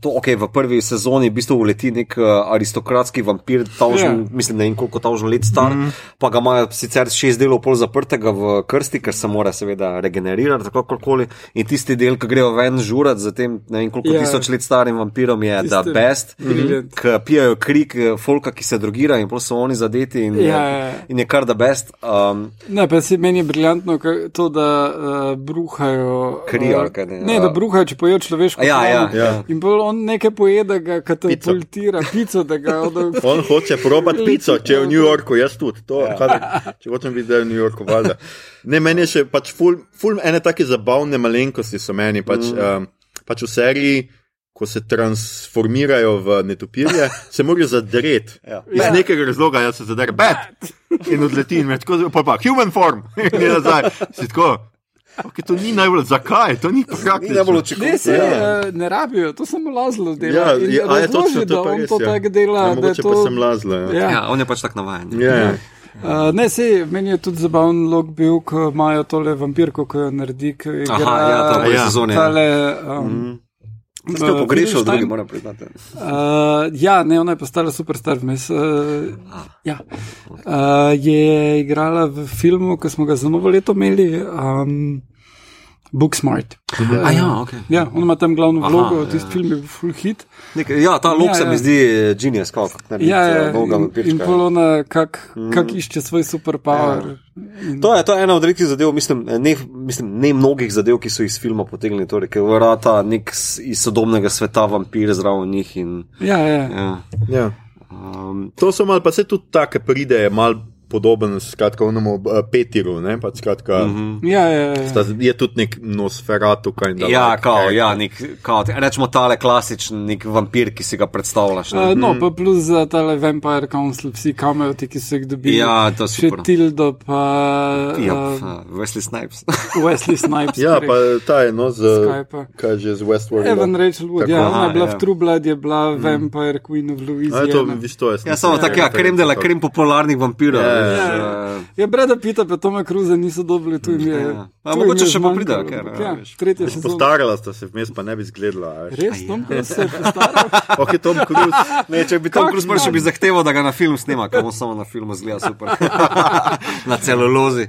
To, okay, v prvi sezoni v bistvu uleti nek uh, aristokratski vampir, tavžen, Ja. yeah. mislim, da je koliko tavžen let star, mm. pa ga imajo sicer šest delov pol zaprtega v krsti, ker se mora seveda regenerirati, tako kakoli. In tisti del, ki grejo ven žurat za tem ne vem koliko Ja. yeah. tisoč let starim vampirom, je the best, Brilliant. ki pijajo krik eh, folka, ki se drogira in pol so oni zadeti in, Ja, je, ja, ja. in je kar the best. Um, Ne, pa se meni je briljantno to, da uh, bruhajo. Kri ali kaj ne, Ne, ja. da bruhajo, če pojejo človeško. Ja, ja, ja. In bolj on nekaj poje, da ga katapultira, pico, da ga da, On hoče probati pico, če je v New Yorku, jaz tudi. To, ja. kadar, če hočem biti, da je v New Yorku, valjda. Ne, meni je še pač ful, ful ene take zabavne malenkosti so meni. Pač, mm. um, pač v seriji, ko se transformirajo v netopirje, se morajo zadreti. Ja. Iz Ja. nekega razloga, jaz se zadrem, bat! In odleti in tako, pa pa human form, in nazaj. Si tako. Okay, to ni najbolj, zakaj? To ni ni praktično. najbolj Ne, učinkovito. se Ja. ja. ne rabijo, to samo lazlo dela. Ja, ja, a je točno da to pa on res, to ja. tako dela. Ja, je mogoče to, pa sem lazla. Ja. Ja. Ja, on je pač tak navajen. Ja. Uh, ne, se meni je tudi zabaven log bil, ko imajo tole vampirko, ko jo naredi, ki igra. Aha, ja, to je v Ja. sezoni. Tale, um, Mm. Ste jo eh, pogrešali, drugi Finkelstein. moram priznati. Uh, ja, ne, ona je postala superstar vmes. Uh, ja. uh, je igrala v filmu, ki smo ga za novo leto imeli. Um, Booksmart. A ja, ok. Ja, on ima tam glavno Aha, vlogo, ja. tisti film je full hit. Nekaj, ja, ta lok Ja, se ja. mi zdi eh, genius, kako narediti Ja, ja, eh, dolga in, in polona, kak, kak išče svoj superpower. In, To je, to je ena od redkih zadev, mislim ne, mislim, ne mnogih zadev, ki so iz filma potegnili, torej, ker vrata nek iz sodobnega sveta vampir zraven njih. In, ja, ja. ja. Ja. um, To so malo, pa se tudi take pride, malo podoben, skratka, onemu uh, Petiru, ne, pa skratka, mm -hmm. ja, ja, ja. sta, je tudi nek nosferatu, kaj da. ja, kao, ja, nek, kao, rečemo tale klasičen nek vampir, ki si ga predstavljaš. ne. Uh, no, pa plus za tale Vampire Council, vsi kameo, ti, ki so jih dobili. Ja, to je Še. Tildo, pa Ja, uh, Wesley Snipes. Wesley Snipes. Ja, pa ta je, no, z, Skypa. kaj že z Westworld. Evan Rachel Wood, Tako. ja, ona je bila ja. v True Blood, je bila Vampire Queen of A je to, Louisiana. viš, to je. Ja, samo tako, ja, krem dela, krem popularnih vampirov. Ja, veš, ja, eh, Ja, Breda Pita, pa Toma Cruza niso dobili, tu jim je. Ja. A tu jim mogoče je še bo zmanjkalo, pridejo, ker, ampak ja, Ja, veš. tretja sezona. Postarala sta se vmes, pa ne bi zgledala. a veš. Res, Tom Cruise se je postaral. Ok, Tom Cruise. Ne, če bi Tom Cruise prišel, dan? bi zahteval, da ga na film snema, ker on samo na filmu zgleda super. na celulozi.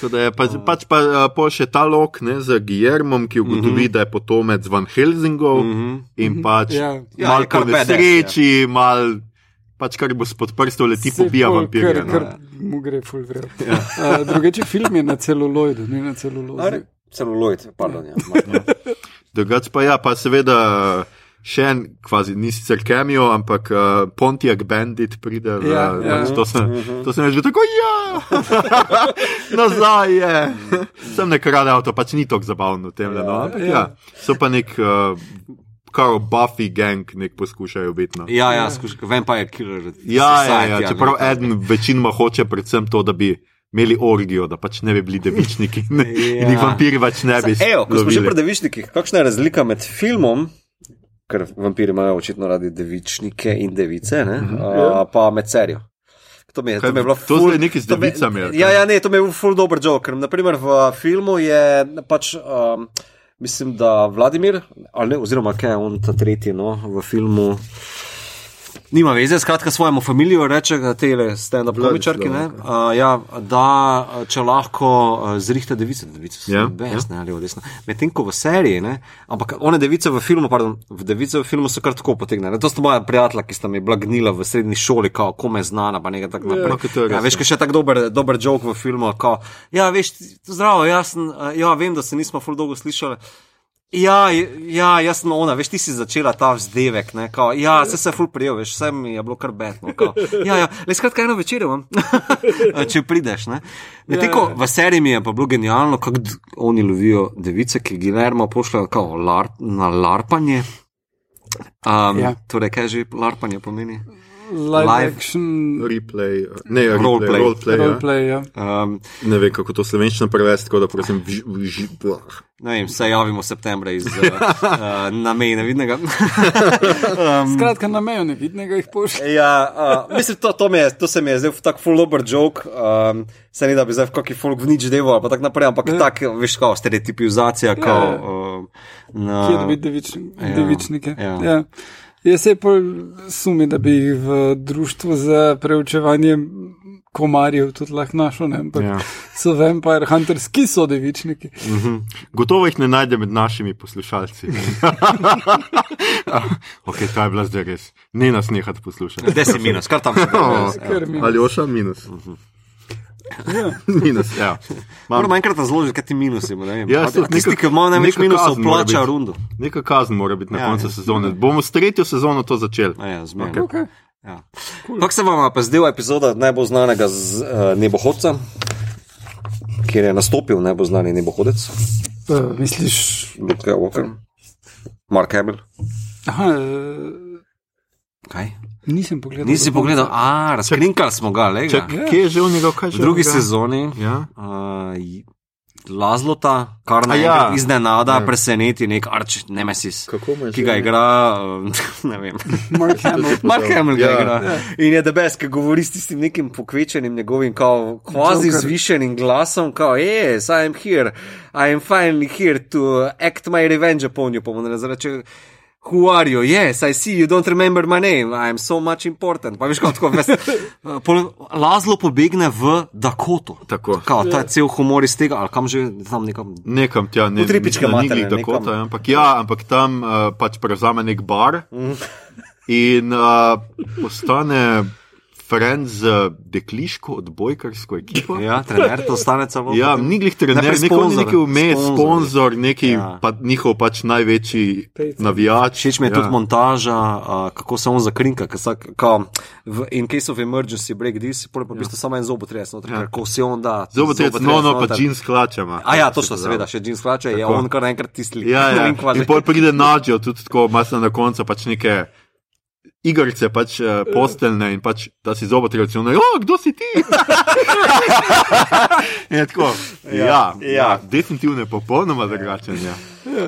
Tako je pa, pač pa uh, pol še ta lok ne, z Guillermom, ki ugotovi, mm -hmm. da je potomec Van Helsingov mm -hmm. in pač Ja. ja. Ja, mal je kar po badass, nesreči, mal pač kar bo spod prstov leti, pobija vampirje. Kar, no. kar mu gre full vrel. Ja. Uh, drugače film je na celuloidu, ne na celulozi. Celuloid, pardon. Ja. Drugač pa ja, pa seveda. Še en, kvazi, ni sicer cameo, ampak uh, Pontiac Bandit pride. v- Ja, ja. To sem, to sem že tako, ja, nazaj je. Sem ne krade avto, pač ni tako zabavno v tem, ja, no, ampak ja. ja. So pa nek, uh, kar Buffy gang nek poskušajo biti. No. Ja, ja, skušaj, Vampire Killer. Ja, ja, Society, ja, ne, čeprav tako. eden večinoma hoče predvsem to, da bi imeli orgijo, da pač ne bi bili devičniki ne, Ja. in jih vampiri pač ne bi. Evo, ko smo že pri devičnikih, kakšna je razlika med filmom, ker vampiri imajo očitno radi devičnike in device, ne, uh, pa med serijo. To mi je, to mi je bilo to ful- zdaj nekaj z devicami, ali Ja, ja, ne, to mi je bil full dober joke, ker naprimer v filmu je pač. Um, Mislim, da Vladimir, ali ne, oziroma kaj je on ta tretji, no, v filmu. Nima veze, skratka, svojemu familiju reče, da te stand-up komičarki, ne, uh, ja, da če lahko zrihte device, device so Ja, yeah, best, ne, ali desno. Medtem ko v seriji, ne, ampak one device v filmu, pardon, v device v filmu so kar tako potegnjene. To sta moja prijatelja, ki sta mi bila gnila v srednji šoli, kao, kome znana, pa nekaj no, to je Ja, res, veš, kaj še tak dober, dober joke v filmu, kao, ja, veš, zdravo, jaz ja, vem, da se nismo ful dolgo slišali. Ja, ja, jaz sem ona, veš, ti si začela ta vzdevek, ne, kao, ja, se se ful prijel, veš, vse mi je bilo kar betno, kao, ja, ja, le skratka eno večer imam, če prideš, ne. Medtem ko v seriji mi je pa bilo genialno, kako oni lovijo device, ki Gilermo pošljajo kao lar, na larpanje. Um, Ja. ja. Torej, kaj že larpanje pomeni? Live, Live. action Replay, ne, replay, Roleplay. roleplay. ja. roleplay. Ja. Um, Ne vem, kako to slovenčno prevesti, tako da prosim. Vž, vž. Ne vem, se javimo septembra iz uh, uh, namena vidnega. um, Skratka, na meju nevidnega jih pošlje. ja, uh, mislim, to, to, je, to se mi je zdel tako full over joke. Um, se ne da bi zdaj v kakšni folk v nič devo, ali pa tako naprej, ampak Ja. tak, veš, kao stereotipizacija, kao. Uh, na, Kje dobi devič, ja, devičnike. ja. Ja. Jaz se pol sumi, da bi jih v društvu za preučevanje komarjev tudi lahko našel, ne? ampak Ja. ja. so vampire hunters, ki so devičniki. Gotovo jih ne najde med našimi poslušalci. ok, ta je bila zdaj res. Ne nas nehati poslušati. Deset minus, kar tam še Oh, mi- Ali oša minus. Ja. minus, ja. Mam, Moramo enkrat razložiti, kaj ti minusi imajo. Ja, Ja, tisti, ki imajo največ minusov, plača biti. rundo. neka kazen mora biti na Ja, koncu ja. sezone. Bomo s tretjo sezono to začeli. Ja, zmerno. Ok. Okay. Ja. Kako se vam pa zdela epizoda najbolj znanega z, uh, nebohodca, kjer je nastopil najbolj znani nebohodec, Uh, misliš, Luke Walker, Mark Hamill? aha, uh, Kaj? Nisem pogledal. Nisi pogledal, a razkrinkali smo ga, le Čak, ga. kje je že v njega, kaj že V drugi on igra? sezoni. Ja. Uh, Lazlota, kar naj ja. ja. iznenada Ja. ja. preseneti nek arč nemesis, Kako mu je ki ga igra, uh, ne vem. Mark Hamill. Mark Hamill ga Ja. ja. igra. In je debes, ki govori s tistim nekim pokvečenim njegovim, kao, kvazi zvišenim glasom, kao, yes, I am here, I am finally here to act my revenge upon you, ne reče. Who are you? Yes, I see you don't remember my name. I am so much important. Pa veš, kako veš. Lazlo pobegne v Dakoto. Tako. Kao, ta cel humor iz tega, ali kam že tam nekam. Nekam tja, ne Tripičke da ni matere, Dakota, nekam. ampak ja, ampak tam uh, pač prevzame nek bar in uh, postane friend z dekliško odbojkarsko ekipo. Ja, trener to stane celo. Ja, ni glih trener, neko neki vmes, Sponzor. neki Ja. ja. pa, njihov pač največji Pejce. navijač. Všeč mi je ja. ja. tudi montaža, uh, kako se on zakrinka. ka sak- Ka, v in case of emergency break this, pa v bistvu samo en zobotres, noter, Ja. ja. ko si on da. Zobotrec, zobotres no, no, pa jeans hlačama. A ja, točno, seveda, še jeans hlače, je on kar naenkrat tisti. Ja, ja. In pol pride nađo, tudi tako, masno na koncu pač neke. Igrice pač uh, posteljne in pač, da si zobotrec, in ono, kdo si ti? je tako. Ja, ja, ja. ja. definitivno je popolnoma drugačen. Ja.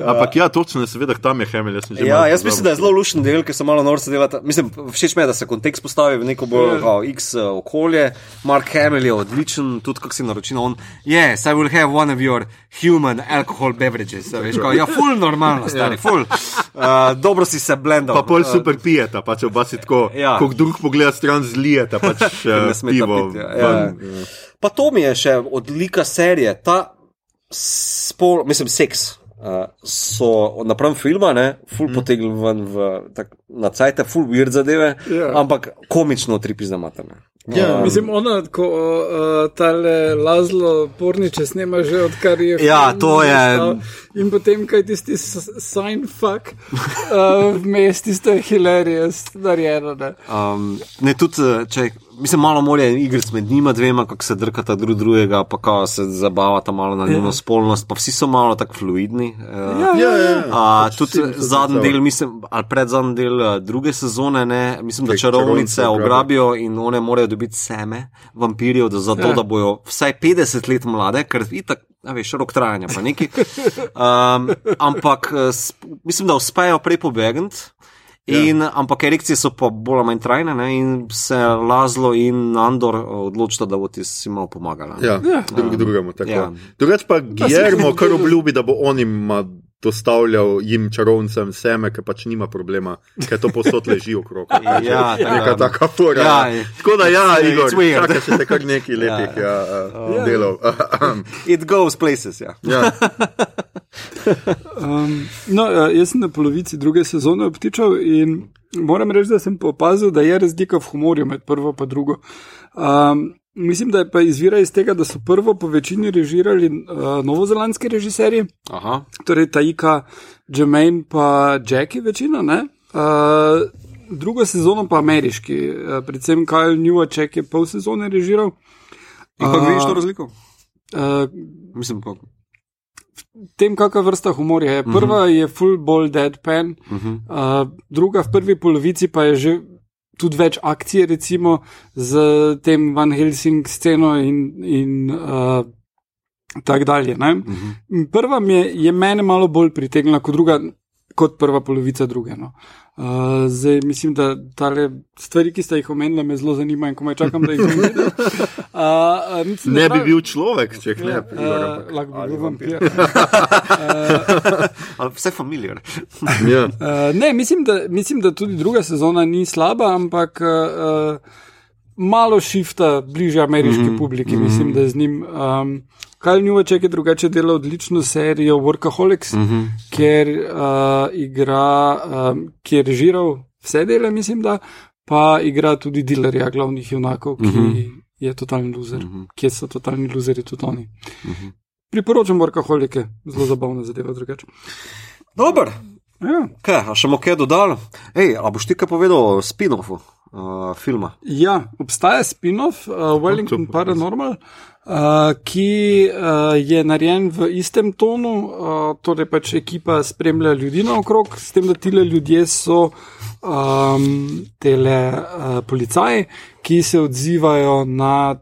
Ampak ja, točno, seveda, tam je Hemel. Jaz, Ja, jaz mislim, da je zelo lušen del, ker se malo norce delata. Mislim, všeč mi je, da se kontekst postavi v neko bolj kao, X uh, okolje. Mark Hamill je odličen, tudi kako si naročil. On, yes, I will have one of your human alcohol beverages. Veš, kao, ja, full normalno, stari, full. Uh, dobro si se blendal. Pa pol super pijeta, pač oba si tako, Ja. ja. ko drug pogleda stran zlijeta, pač ne uh, smeta pivo. piti, ja. Ja. Pa to mi je še odlika serije, ta spol, mislim, seks. Uh, so napram filma, ne, full mm. potegnili ven v, tak, na cajt, full weird zadeve, Ja. ampak komično tripi za materne. Ja, Um, Mislim, ona, ko uh, tale Lazlo Porniče snema že odkar je. Ja, film to je- nastal. In potem, kaj tisti sign fuck, uh, vmes tisto je hilarious, narejeno. Ne? Um, ne, tudi, eh, če, mislim, malo more igric med njima dvema, kako se drkata drug drugega, pa kako se zabavata malo na njeno spolnost, pa vsi so malo tako fluidni. Uh, Ja, Ja, ja. A, Pač tudi zadnji del, mislim, ali predzadnji del eh, druge sezone, ne, mislim, da čarovnice ograbijo in one morajo dobiti seme vampirjev, da, zato, Ja. da bojo vsaj 50 let mlade, ker itak, a veš, rok trajanja pa neki. Um, ampak eh, mislim, da uspejo prej pobegniti. In, ja. Ampak erekcije so pa bolj ali manj trajne ne, in se Lazlo in Andor eh, odločita, da bo ti si malo pomagala. Ja, drug drugemu. tako. Ja. Drugač pa Guillermo kar obljubi, da bo on jim dostavljal jim čarovnicam seme, ker pač nima problema, ker to posod leži okrog. Ja, Neka tako. taka fora. Ja, Ja, Tako da ja, Igor, čaka še te kar nekaj letih ja. Ja, uh, delov. It goes places, ja. ja. Um, no, uh, jaz sem na polovici druge sezone obtičal in moram reči, da sem pa opazil, da je razlika v humorju med prvo in drugo. Um, mislim, da je pa izvira iz tega, da so prvo po večini režirali uh, novozelandski režiserji, Aha. torej Taika, Jermaine pa Jackie večina, ne? Uh, drugo sezono pa ameriški, uh, predvsem Kyle Newacek je pol sezone režiral. In kako A- vidiš to razliko? Uh, Mislim, kako. Tem, kakšna vrsta humorja je. Prva uh -huh. je full ball deadpan, uh -huh. uh, druga v prvi polovici pa je že tudi več akcije, recimo z tem Van Helsing sceno in, in uh, tako dalje. Uh -huh. Prva mi je, je mene malo bolj pritegnila kot druga. Kot prva polovica druge. No. Uh, zdaj mislim, da tale stvari, ki ste jih omenili, me zelo zanimajo in komaj čakam, da jih videl. Uh, uh, mislim, Ne bi prav- bil človek, če ne bi bil. uh, lahko bi bil vampir. Ali vse familiar. Ja. Uh, ne, mislim da, mislim, da tudi druga sezona ni slaba, ampak uh, malo šifta bliže ameriški mm -hmm. publiki, mislim, da je z njim. Um, Kaj Njuvaček je drugače delal odlično serijo Workaholics, mm -hmm. kjer uh, igra, um, kjer je režiral vse dele, mislim, da pa igra tudi dilerja glavnih junakov, ki mm -hmm. je totalni loser, mm -hmm. kjer so totalni luzeri tudi oni. Mm -hmm. Priporočam Workaholike, zelo zabavna zadeva drugače. Dober. Ja. Kaj, a še bomo kaj dodali? Ej, a boš ti kaj povedal o spin-offu uh, filma? Ja, obstaja spin-off uh, Wellington Paranormal, uh, ki uh, je narejen v istem tonu, uh, torej pač ekipa spremlja ljudi naokrog, s tem, da tile ljudje so um, tele uh, policaji, ki se odzivajo na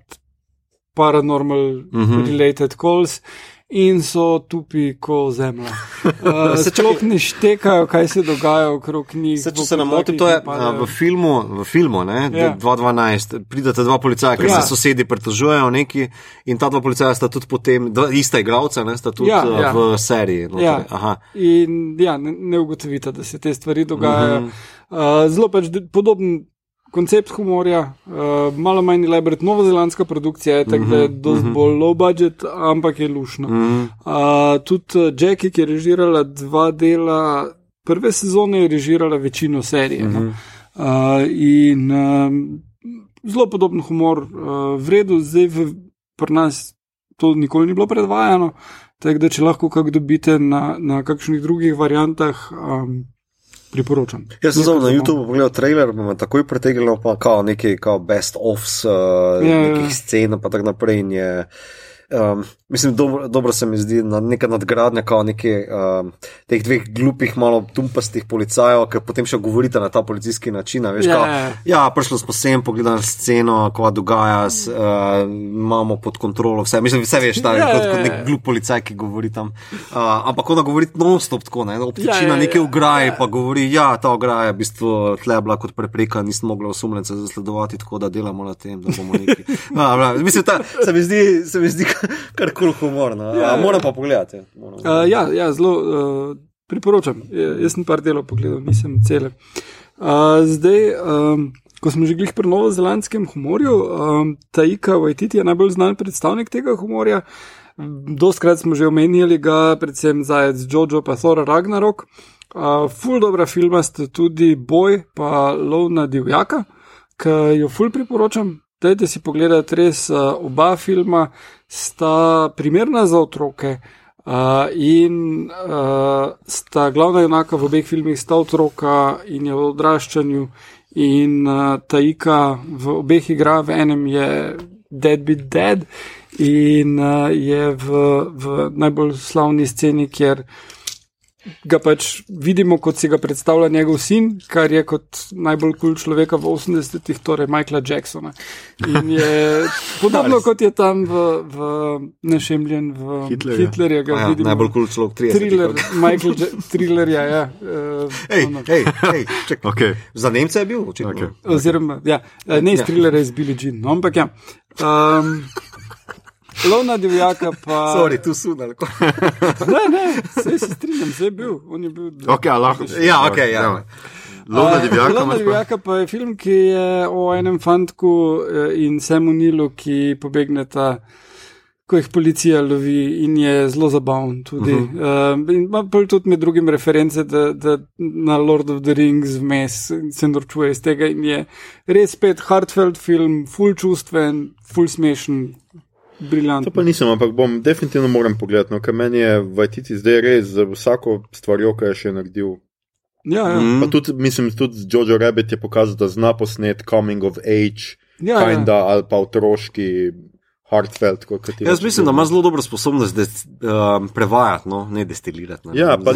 paranormal uh -huh. related calls. In so tupi kot zemlja. Uh, Sploh ne štekajo, kaj se dogaja okrog njih. Se, če se ne motim, to je a, v filmu, v filmu ne, Ja. 2012, pridete dva policaja, ker Ja. se sosedi pritožujejo neki in ta dva policaja sta tudi potem, dva, ista igralca, ne, sta tudi Ja, ja, ja. v seriji. noter. Ja. Aha. In ja, ne, ne ugotovite, da se te stvari dogajajo. Mhm. Uh, zelo pač podoben koncept humorja, uh, malo manj elaborat, novozelandska produkcija je tako, da je Mhm, dosti bolj low budget, ampak je lušno. Uh, tudi uh, Jackie, ki je režirala dva dela prve sezone, je režirala večino serije. No? Uh, in um, zelo podoben humor, uh, vredno, zdaj v, pri nas to nikoli ni bilo predvajano. Tako da, če lahko kako dobite na, na kakšnih drugih variantah, um, priporočam. Jaz sem samo na YouTubu pogledal trailer, me takoj pritegnilo pa kao nekaj kao best offs, uh, Ja, ja, ja. nekih scen in tako naprej. In je, um, mislim, dobro, dobro se mi zdi, na neka nadgradnja, kao nekaj um, teh dveh glupih, malo tumpastih policajev, ki potem še govorite na ta policijski način. Veš, Ja, kao, ja, ja. ja, prišli smo sem, pogledali sceno, ko dogaja, s, uh, imamo pod kontrolo vse. Mislim, vse veš, ta, Ja, ja, kot, kot nek glup policaj, ki govori tam. Uh, ampak ona govori non-stop tako, ne, obtiči Ja, ja, na neke ograje, pa govori, ja, ta ograja je v bistvu tle bila kot prepreka, nisem mogla osumljence zasledovati, tako da delamo na tem, da bomo neki. No, bra, mislim, ta, se mi zdi, se mi zdi kar kul humor. No. Ja, Ja, ja. moram pa pogledati. Moram. Uh, ja, ja, zelo uh, priporočam. Ja, Jaz sem par delov pogledal, nisem cele. Uh, zdaj, um, ko smo že glih pri novozelandskem humorju, um, Taika Waititi je najbolj znan predstavnik tega humorja. Doskrat smo že omenjali ga, predvsem zajec Jojo pa Thor Ragnarok. Uh, ful dobra filma sta tudi Boj pa Lov na divjaka, ki jo ful priporočam. Dajte si pogledati, res uh, oba filma sta primerna za otroke. Uh, in uh, sta glavna junaka v obeh filmih, sta otroka in je v odraščanju, in uh, Taika v obeh igra, v enem je Dead Beat Dead, in uh, je v, v najbolj slavni sceni, kjer ga pač vidimo, kot si ga predstavlja njegov sin, kar je kot najbolj kul cool človeka v 80-ih, torej Michaela Jacksona. In je podobno kot je tam v, v Nešemljen, v Hitlerja. Hitlerja, ja, vidimo. najbolj kul človek 30. Thriller, Michael J. Thriller, ja. ja uh, Hej, ono. hej, hej, ček. Okay. Za Nemce je bil, očitno. Okej. Oziroma, ja, eh, ne iz Thrillera, iz Billy Jean, no, ampak ja. Um, Lovna divjaka pa. Sorry, tu sunal. Ne, ne, vse se strinjam, vse je bil. On je bil. Okay, lahko. Ja, ok, ja. Lovna divjaka. Lovna divjaka pa je film, ki je o enem fantku eh, in Samu Nilu, ki pobegneta, ko jih policija lovi in je zelo zabaven tudi. Uh -huh. uh, in ima tudi med drugim reference, da, da na Lord of the Rings vmes se norčuje iz tega in je res spet heartfelt film, full čustven, full smešen. To Briljantno. pa nisem, ampak bom definitivno moram pogledati, no, ker meni je Vajtiti zdaj res za vsako stvarjo, ki je še naredil. Ja, ja. Pa tudi, mislim, tudi z Jojo Rabbit je pokazal, da zna posnet coming of age, Ja, ja. kinda, ali pa otroški heartfelt. kot ti Jaz mislim, da ima zelo dobro sposobnost de, um, prevajati, no, ne destilirati. Ne. Ja, pa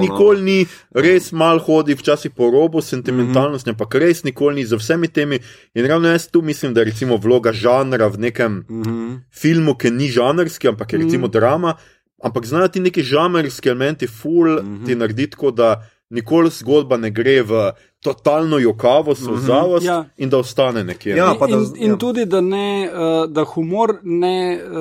nikoli ni, res mal hodi, včasih po robu sentimentalnosti, ampak res nikoli ni z vsemi temi. In ravno jaz tu mislim, da je recimo vloga žanra v nekem Mhm. filmu, ki ni žanrski, ampak je recimo drama, ampak znajo ti neki žanrski elementi, ful ti narediti tako, da nikoli zgodba ne gre v totalno jokavo, solzavost Ja. in da ostane nekje. Ja, pa da- in, in ja. tudi, da, ne, uh, da humor ne uh,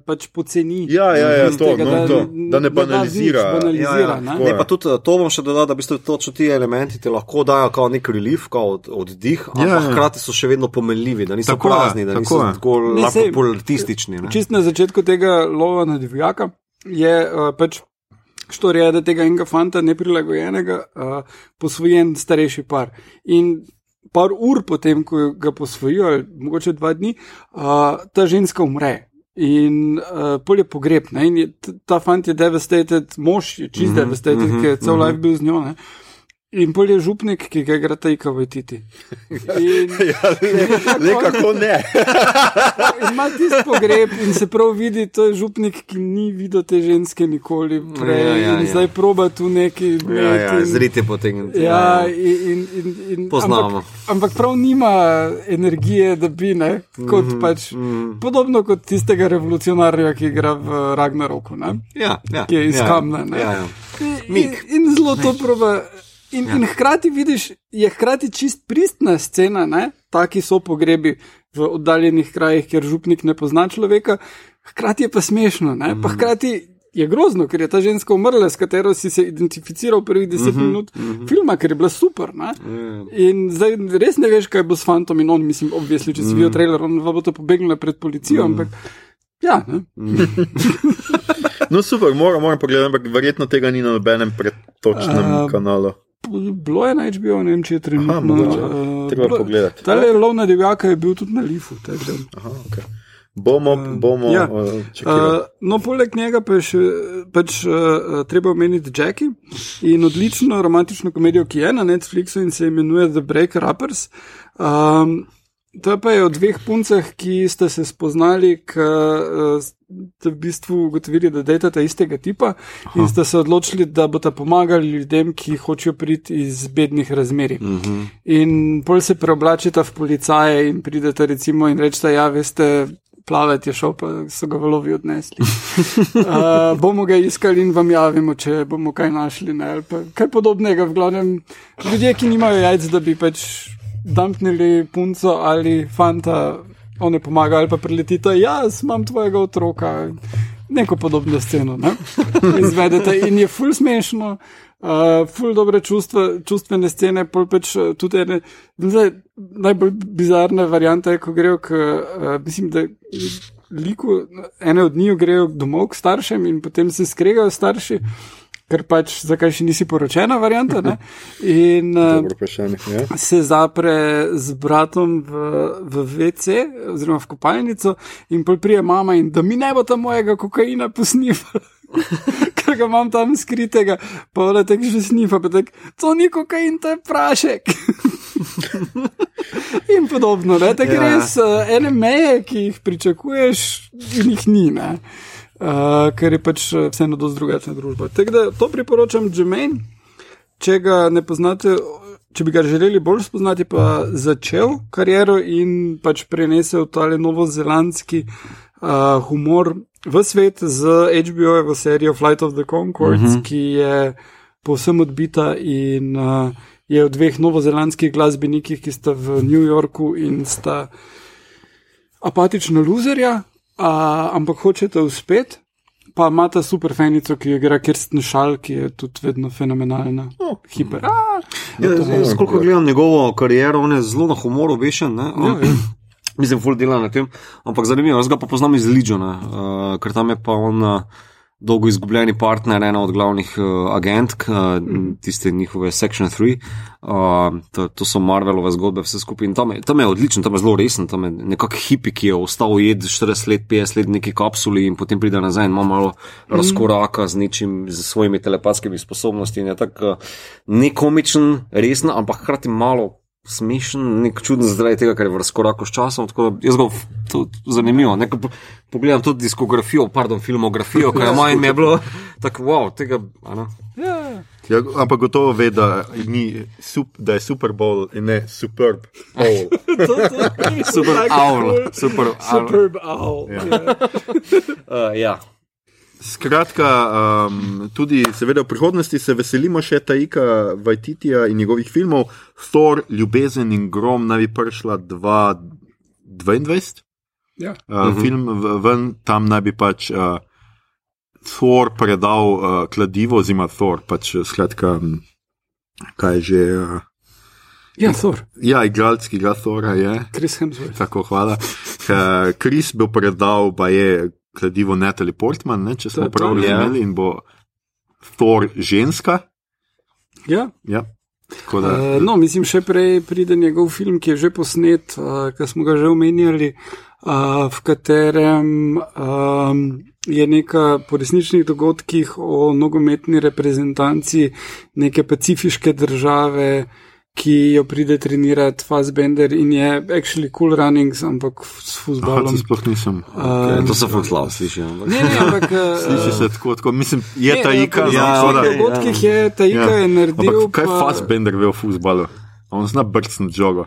pač poceni. Ja, ja, ja, to, no, to, da ne da banalizira. nič banalizira Ja, ja. ne? Ne, pa tudi eh, to bom še dodal, da v bistvu točno ti elementi ti lahko dajo kao nek relief, kao od, oddih, ampak Ja, ja. hkrati so še vedno pomenljivi, da niso Tako prazni, da tako niso je. tako Ne, lahko ne. Čist na začetku tega lova na divjaka je uh, pač štorija, da tega enega fanta neprilagojenega uh, posvojen starejši par. In par ur potem, ko ga posvojijo, ali mogoče dva dni, uh, ta ženska umre. In uh, pol je pogreb, ne? in je, ta fant je devastated, mož je čist mm -hmm, devastated, mm -hmm, ker je cel mm -hmm. life bil z njo. Ne? In bolj je župnik, ki ga igra Tajka v Titi. In, Ja, ne, kako ne. ima tisti pogreb in se prav vidi, to je župnik, ki ni videl te ženske nikoli prej. Ja, ja, in ja. zdaj proba tu neki. Ja, ja, imeti in- Zrite potegniti. Ja, in, in, in, Poznamo. Ampak, ampak prav nima energije, da bi ne. Kot mm -hmm, pač, mm. Podobno kot tistega revolucionarja, ki igra v Ragnaroku, ne? ja, ja, ki je iz ja, kamna. ne. Ja, ja. In, in, in zelo to proba. In, ja. in hkrati vidiš, je hkrati čist pristna scena, ne? taki so pogrebi v oddaljenih krajih, kjer župnik ne pozna človeka, hkrati je pa smešno, ne? pa hkrati je grozno, ker je ta ženska umrla, s katero si se identificiral prvih deset uh -huh, minut uh -huh. filma, ker je bila super. Ne? In zdaj res ne veš, kaj bo s fantom in on, mislim, obvisli, če si videl trailer, on bo to pobegnila pred policijo, ampak ja. Ne? No, super, moram, moram pogledati, ampak verjetno tega ni na nobenem predtočnem A, uh, kanalu. Bilo je na HBO, ne vem, če je trenutno. mogoče. eh, Treba bilo- pogledati. Tale lov na divjaka je bil tudi na Lifu. Aha, okay. Bomo, bomo ja. uh, čakali. Uh, no, poleg njega pa je še pač, uh, treba omeniti Jackie in odlično romantično komedijo, ki je na Netflixu in se imenuje The Break Rappers. Um, to pa je o dveh puncah, ki sta se spoznali, ki uh, sta v bistvu ugotovili, da dejata istega tipa Aha. in sta se odločili, da bosta pomagali ljudem, ki hočejo priti iz bednih razmerij. Uh -huh. In pol se preoblačita v policaje in prideta recimo in rečeta, ja, veste, plavati je šel, pa so ga valovi odnesli. Uh, bomo ga iskali in vam javimo, če bomo kaj našli. Ne, kaj podobnega, v glavnem, ljudje, ki nimajo jajc, da bi pač dumpnili punco ali fanta, one pomagajo ali pa preletita, jaz imam tvojega otroka. Neko podobno sceno, ne? izvedete in je ful smešno, uh, ful dobre čustva, čustvene scene, pol pač uh, tudi ene, zdaj, najbolj bizarne variante ko grejo k, uh, mislim, da liku, ene od njih grejo domov k staršem in potem se skregajo starši, ker pač zakaj še nisi poročena varianta, ne? In, Dobro vprašanje. Ja. se zapre z bratom v, v WC, oziroma v kopalnico, in pol prije mama in da mi ne bo tam mojega kokaina posnivala. Ker ga imam tam skritega, pa vole tek že snifa, pa tek, to ni kokain, to je prašek. in podobno, ne, tako Ja. res uh, ene meje, ki jih pričakuješ, in jih ni, ne. Uh, ker je pač eh, vseeno dosti drugačna družba. Tako da to priporočam Džemain, če ga ne poznate, če bi ga želeli bolj spoznati, pa začel kariero in pač prenesel tale novozelandski uh, humor v svet z HBO-jevo serijo Flight of the Concords, uh -huh. ki je povsem odbita in uh, je o dveh novozelandskih glasbenikih, ki sta v New Yorku in sta apatična luzerja, a, ampak hočete uspeti. Pa imata super fenico, ki jo igra Kirsten Šal, ki je tudi vedno fenomenalna. Oh. Hiper. A, Ja, jaz, koliko gledam njegovo kariero, on je zelo na humor obešen. ne. Ja, ja. Mislim, ful dela na tem. Ampak zanimivo, jaz ga pa poznam iz Legiona, uh, ker tam je pa on uh, dolgo izgubljeni partner, ena od glavnih uh, agentk, uh, tiste njihove Section 3. Uh, to, to so Marvelove zgodbe, vse skupaj. In tam je, tam je odličen, tam je zelo resen, tam je nekak hipi, ki je ostal ujet 40 let, 50 let v neki kapsuli in potem pride nazaj in ima malo mm. razkoraka z nečim, z svojimi telepatskimi sposobnostmi. Je tako uh, nekomičen, resen, ampak hkrati malo smešen, nek čuden zaradi tega, ker je v razkoraku s časom. Tako da jaz ga to zanimivo. Nekaj po- pogledam tudi diskografijo, pardon, filmografijo, ki je moja in je bilo tako, wow, tega. a ne. ja. Ja, ampak gotovo ve, da, ni, sup, da je Super Bowl in ne Superb Bowl. Super owl, super owl. Superb owl. Ja. Ja. Uh, ja. Skratka, um, tudi seveda v prihodnosti se veselimo še Taika Vajtitija in njegovih filmov. Thor, Ljubezen in grom naj bi prišla 2022. Ja. Uh, uh -huh. Film ven, tam naj bi pač uh, Thor predal uh, kladivo, oziroma Thor, pač uh, skratka, um, kaj je že. Uh, ja, Thor, ja, igralec, ki ga Thora je. Chris Hemsworth. Tako, hvala. Kris bo predal, pa je kladivo Natalie Portman, ne, če smo To je prav to, ja. razumeli, in bo Thor ženska. Ja. Ja. Tako Da, Uh, no, mislim, še prej pride njegov film, ki je že posnet, uh, ki smo ga že omenjali. uh, v katerem um, je neka po resničnih dogodkih o nogometni reprezentanci neke pacifiške države, ki jo pride trenirati Fassbender in je actually cool runnings, ampak s Aha, futbolom. to sploh nisem. Ja, to so fucklav, slišiš. ampak- Ne, ne, ampak. uh, Sliši se tako, tako. mislim, je ne, ta ika. ja, okej. dogodkih je ta ika je naredil. Ampak kaj pa- Fassbender ve o futbalu? On zna brcniti žogo.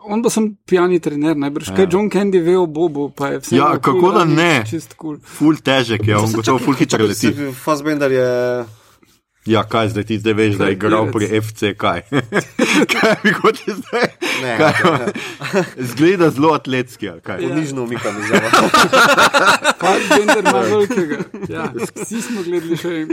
On pa sem pijani trener, najbrž kaj John Candy ve o Bobu, pa je vse. Ja, kako da ne? Čist cool. Ful težek je, on gotovo ful hitro leti. Fassbender je. Ja, kaj zdaj ti zdaj veš, da je igral pri FC, kaj? kaj bi hoče zdaj? Ne, Kaj, ne, Zgleda zelo atletski, kaj? Nižno umikam iz zava. Fassbender ima velikega. Ja, vsi smo gledali še en.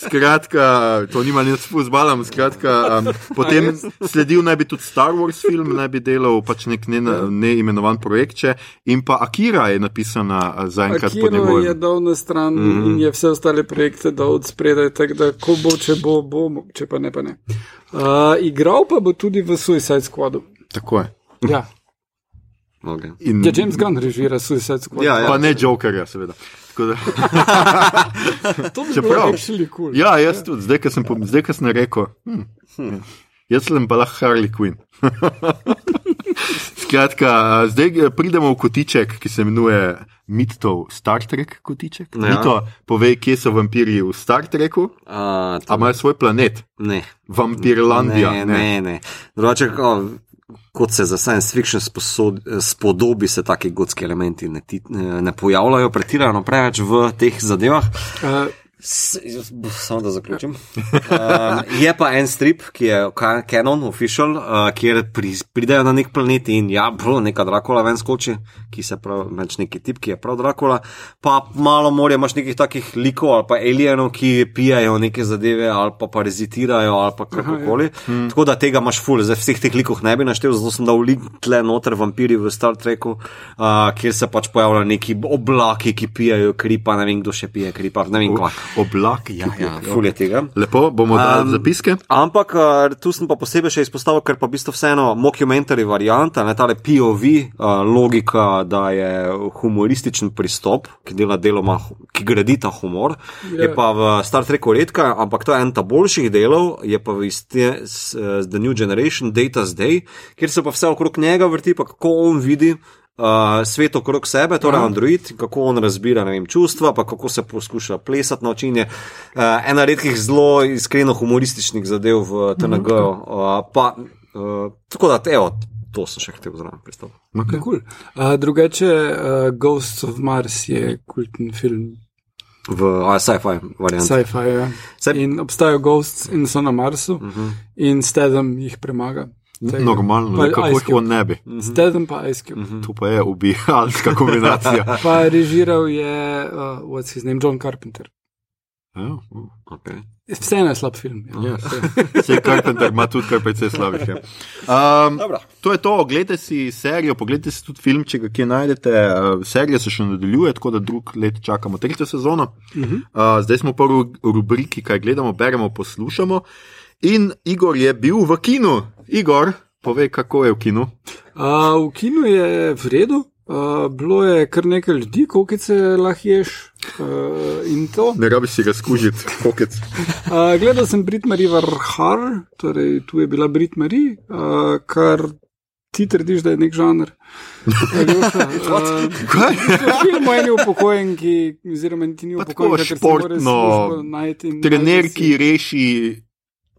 Skratka, to nima nič s futbalom. Skratka, um, potem sledil naj bi tudi Star Wars film, naj bi delal pač nek neimenovan ne projekt, če, in pa Akira je napisana uh, zaenkrat pod Akiro je njegovim. dal na stran mm. -hmm. in je vse ostale projekte dal od spredaj, tako da ko bo, če bo, bo, če pa ne, pa ne. Uh, igral pa bo tudi v Suicide Squadu. Tako je. Ja, Okay. In, ja James Gunn režira Suicide Squad. Ja, ja. pa ne Jokerja, seveda. Da, to bi Čeprav- bilo cool. ja, jaz tudi, zdaj, ko sem, pom- zdaj, ko sem rekel, hm, hm, jaz sem pa lahko Harley Quinn. Skratka, zdaj eh, pridemo v kotiček, ki se imenuje Mitov Star Trek kotiček. Ja. Mito, povej, kje so vampirji v Star Treku, Uh, a imajo svoj planet, ne. Vampirlandija. Ne, ne, ne. Drugače, o, kot se za science fiction sposod, spodobi, se taki gotski elementi ne, ti, ne, ne pojavljajo pretirano preveč v teh zadevah. Uh, samo da zaključim. Uh, je pa en strip, ki je Canon, official, uh, kjer pri, pridejo na nek planet in ja, bro, neka Dracula ven skoči, ki se pravi, več neki tip, ki je prav Dracula. Pa malo morja imaš nekih takih likov ali pa alienov, ki pijajo neke zadeve ali pa parazitirajo ali pa kakorkoli. Hmm. Tako da tega imaš ful, zdaj vseh teh likov ne bi naštel, zato sem dal lik tle noter vampiri v Star Treku, uh, kjer se pač pojavljajo neki oblaki, ki pijajo kri, pa ne vem, kdo še pije kri, pa ne vem, kva. Oblak, Ja, ja, ful je tega. Lepo, bomo dali Um, zapiske. Ampak uh, tu sem pa posebej še izpostavil, ker pa v bistvu vseeno mockumentary varianta, ne tale POV uh, logika, da je humorističen pristop, ki dela deloma, ki gradi ta humor, Ja. je pa v Star Treku redka, ampak to je en ta boljših delov, je pa v iste, s, uh, The New Generation, Data's Day, kjer se pa vse okrog njega vrti, pa kako on vidi. Uh, svet okrog sebe, torej Android, kako on razbira vem, čustva, pa kako se poskuša plesati na način. Je uh, ena redkih zelo iskreno humorističnih zadev v TNG. -u. Uh, pa, uh, tako da, evo, to sem še hotel zraven predstaviti. Okay. cool. uh, drugače, uh, Ghosts of Mars je kultni film, V sci-fi varianti. sci-fi. Ja. Saj- In obstajajo Ghosts in so na Marsu, uh -huh. in Stedham jih premaga. Tega. Normalno, Pa kako jih on ne bi. Stedham pa Ice Cube. To pa je ubijalska kombinacija. Pa režiral je, uh, what's his name, John Carpenter. Ja, Okay. Vseeno je slab film. Ja. Ja. Vse Carpenter ima tudi kar precej slabih. ja. Um, Dobro. to je to, oglejte si serijo, pogledajte si tudi film, če ga kje najdete. Uh, serija se še nadaljuje, tako da drug let čakamo tretjo sezono. Uh -huh. uh, zdaj smo pa v rubriki, kaj gledamo, beremo, poslušamo. In Igor je bil v kinu. Igor, povej, kako je v kinu. Uh, v kinu je v redu. Uh, bilo je kar nekaj ljudi, koliko se lahko ješ uh, in to. Ne rabi si razkužiti, kokec. Uh, gledal sem Brit Marie Varhar, torej tu je bila Brit Marie, uh, kar ti trdiš, da je nek žanr. Aljoša, uh, Kaj? film o eni upokojenki, oziroma niti ni Pa tako upokojenka, ker si mora športno, službo najti in Trener, najti si- ki reši.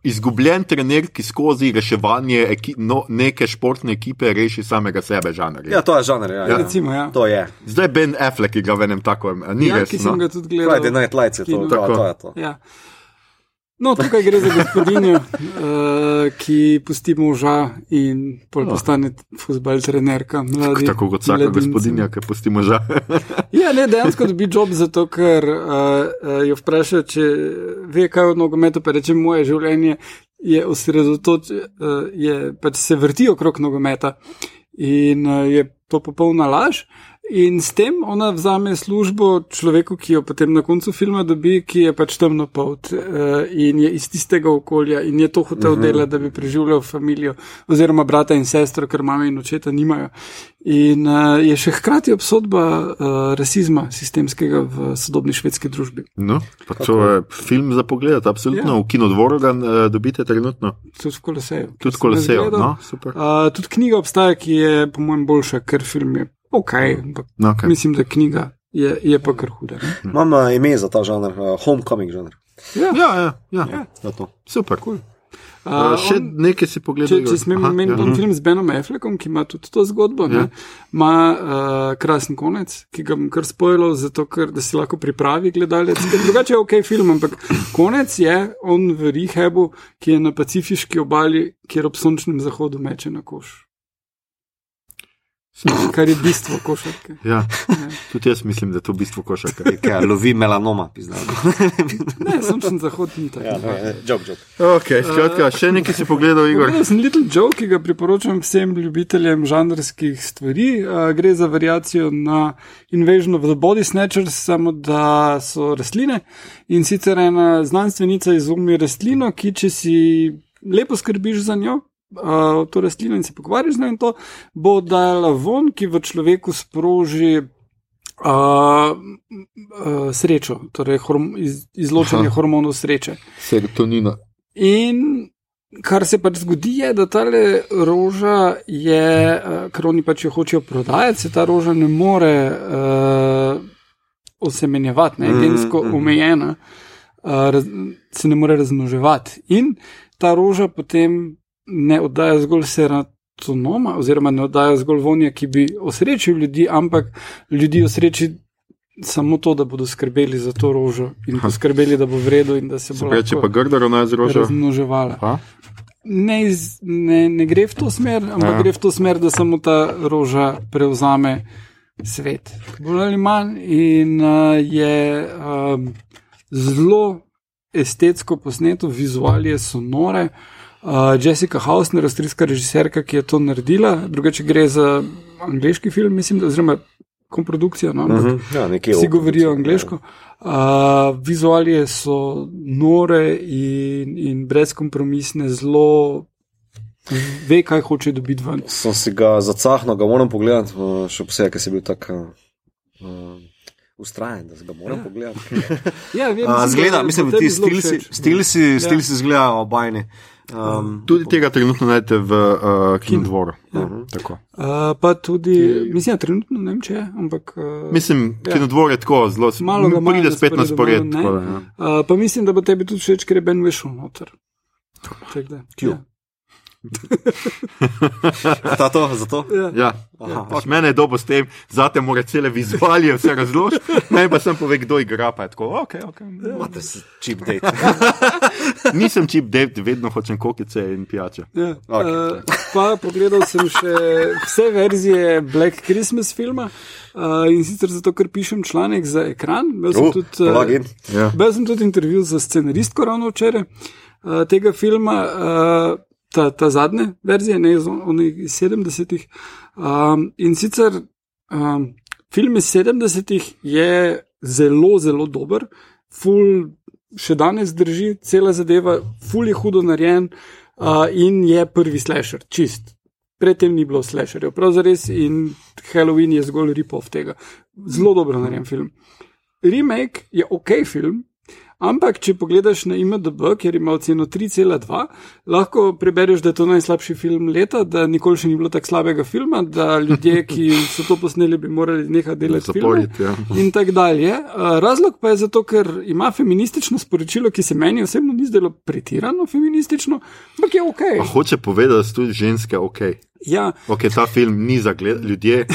Izgubljen trener, ki skozi reševanje eki, no, neke športne ekipe reši samega sebe, žanr. Ja, to je žanr. Ja, ja. Recimo, ja. To je. Zdaj Ben Affleck igra v enem takem, ni ja, res. ki No? sem ga tudi gledal. Friday Night Lights je to, Kino. to, Tako. to je to. Ja. No, tukaj gre za gospodinjo, uh, ki pusti moža in pol postane futbal trenerka. Mladi, Tako kot vsaka mladinci. gospodinja, ki pusti moža. Ja, ne, dejansko dobi job zato, ker uh, uh, jo vpraša, če ve, kaj od nogometu, pa reče moje življenje je osredotočeno, uh, je pač se vrti okrog nogometa in uh, je to popolna laž. In s tem ona vzame službo človeku, ki jo potem na koncu filma dobi, ki je pač temno polt uh, in je iz tistega okolja in je to hotel uh -huh. delati, da bi preživljal družino, oziroma brata in sestro, ker mame in očeta nimajo. In uh, je še hkrati obsodba uh, rasizma sistemskega v sodobni švedski družbi. No, pa to je film za pogled, absolutno. Ja. V kinodvoru ga uh, dobite trenutno. Tudi v Koloseju. Tudi v Koloseju, no, super. Uh, tudi knjiga obstaja, ki je po mojem boljša, ker film je ok, ampak okay. mislim, da knjiga je, je pa kar huda. Imam uh, ime za ta žanr, uh, homecoming žanr. Ja, ja, ja. ja. ja. super. Cool. Uh, še on, nekaj si pogledal. Če, če smem omeniti ja. film z Benom Affleckom, ki ima tudi to zgodbo, ja. ima uh, krasen konec, ki ga bom kar spojil, zato ker si lahko pripravi gledalec. Drugače je ok film, ampak konec je on v Rehabu, ki je na pacifiški obali, kjer ob sončnem zahodu meče na koš. Kar je bistvo košarke. Ja. Tudi jaz mislim, da je to bistvo košarke. Kaj, lovi melanoma, pizdano. ne, sem sem zahodni. Ja, jok, jok. Okay, skratka, še nekaj si pogledal, Igor. Jaz sem Little Joe, ki ga priporočam vsem ljubiteljem žanrskih stvari. Gre za variacijo na Invasion of the Body Snatchers, samo da so rastline. In sicer ena znanstvenica izumi rastlino, ki če si lepo skrbiš za njo, uh, to rastlino in se pogovarjaš z njo, in to bo dala von, ki v človeku sproži uh, uh, srečo, torej horm iz, izločanje Aha. hormonov sreče. Serotonina. In kar se pač zgodi, je, da ta roža je, uh, ker oni pač jo hočejo prodajati, se ta roža ne more uh, osemenjevati, ne, gensko mm, mm. omejena. Uh, raz, se ne more razmnoževati. In ta roža potem ne oddaja zgolj serotonoma, oziroma ne oddaja zgolj vonja, ki bi osrečil ljudi, ampak ljudi osreči samo to, da bodo skrbeli za to rožo in poskrbeli, da bo vredno in da se bo lahko. Če pa grdo ravna z rožo. Razmnoževala. Ne, iz, ne, ne gre v to smer, ampak ja. gre v to smer, da samo ta roža prevzame svet. Bolj ali manj in uh, je um, zelo estetsko posneto, vizualije so nore. Uh, Uh, Jessica Hausner, avstrijska režiserka, ki je to naredila, drugače gre za angliški film, mislim, da, oziroma komprodukcija. No, uh mhm. -huh. ja, vsi govorijo angliško. Uh, vizualije so nore in, in brezkompromisne, zelo ve, kaj hoče dobiti ven. Sem si ga zacahnil, ga moram pogledati, še posebej, ker si bil tako. Uh, Ustrajen, da se ga moram ja. pogledati. ja, vem, uh, zgleda, mislim, da ti stili si zgleda obajni. Uh, Um, tudi tega trenutno najdete v uh, kinodvoru. Ja. Uh, pa tudi, mislim, trenutno ne vem, če je. Ampak, uh, mislim, ja. kinodvor je tako zelo malo. Malo pride spet na spored. Tako, ja. uh, pa mislim, da bo tebi tudi všeč, ker je Ben Vešel noter. Kje? to, zato? Ja. Ja. Ja. Okay. Mene je dobro s tem, zate mora cele vizualije vse razložiti, naj pa sem pove, kdo igra. Pa je tako, ok, ok. Imate čip date. Nisem čip date, vedno hočem kokice in pijače. Ja. Okay. Uh, pa pogledal sem še vse verzije Black Christmas filma. Uh, in sicer zato, ker pišem članek za ekran. Bil sem, uh, tudi, uh, ja. sem tudi intervju za scenaristko ravno včeraj uh, tega filma. Uh, ta, ta zadnje verzije, ne iz 70-ih. Um, in sicer um, film iz 70-ih je zelo, zelo dober, ful še danes drži, cela zadeva, ful je hudo narejen uh, in je prvi slasher, čist. Predtem ni bilo slasherjev, pravzaprav in Halloween je zgolj ripov tega. Zelo dobro narejen film. Remake je ok film, Ampak, če pogledaš na IMDB, kjer ima oceno 3,2, lahko prebereš, da je to najslabši film leta, da nikoli še ni bilo tako slabega filma, da ljudje, ki so to posneli, bi morali nekaj delati zapojit, ja. in tako dalje. Razlog pa je zato, ker ima feministično sporočilo, ki se meni osebno ni zdelo pretirano feministično, ampak je ok. Pa hoče povedati, da so tudi ženske ok. Ja. Okay, ta film ni za gled, ljudi,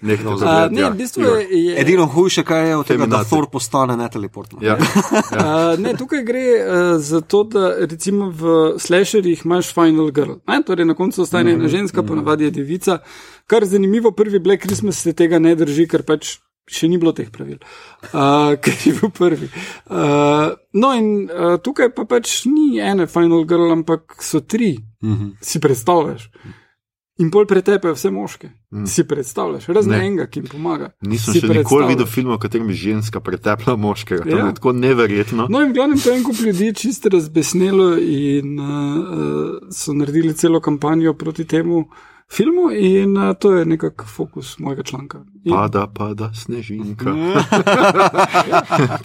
nekdo za gledanje. Ne, v bistvu je, je edino hujše, kaj je od tega, da Thor postane ne teleportno. Ja. ja. ne, tukaj gre uh, za to, da recimo v slasherjih imaš Final Girl. Ne? Torej, na koncu ostane mm -hmm. ena ženska, mm -hmm. ponavadi je devica. Kar zanimivo, prvi Black Christmas se tega ne drži, ker pač. Še ni bilo teh pravil, uh, ker je bil prvi. Uh, no, in uh, tukaj pa pač ni ene Final Girl, ampak so tri. Mm -hmm. Si predstavljaš? In pol pretepejo vse moške. Mm. Si predstavljaš, razen enega, ki jim pomaga. Nisem si še nikoli videl filma, v katerem bi ženska pretepla moškega. Ja. To je tako neverjetno. No, in glavnem to je en kup ljudi čisto razbesnelo in uh, so naredili celo kampanjo proti temu filmu, in uh, to je nekako fokus mojega članka. In... Pada, pada, snežinka.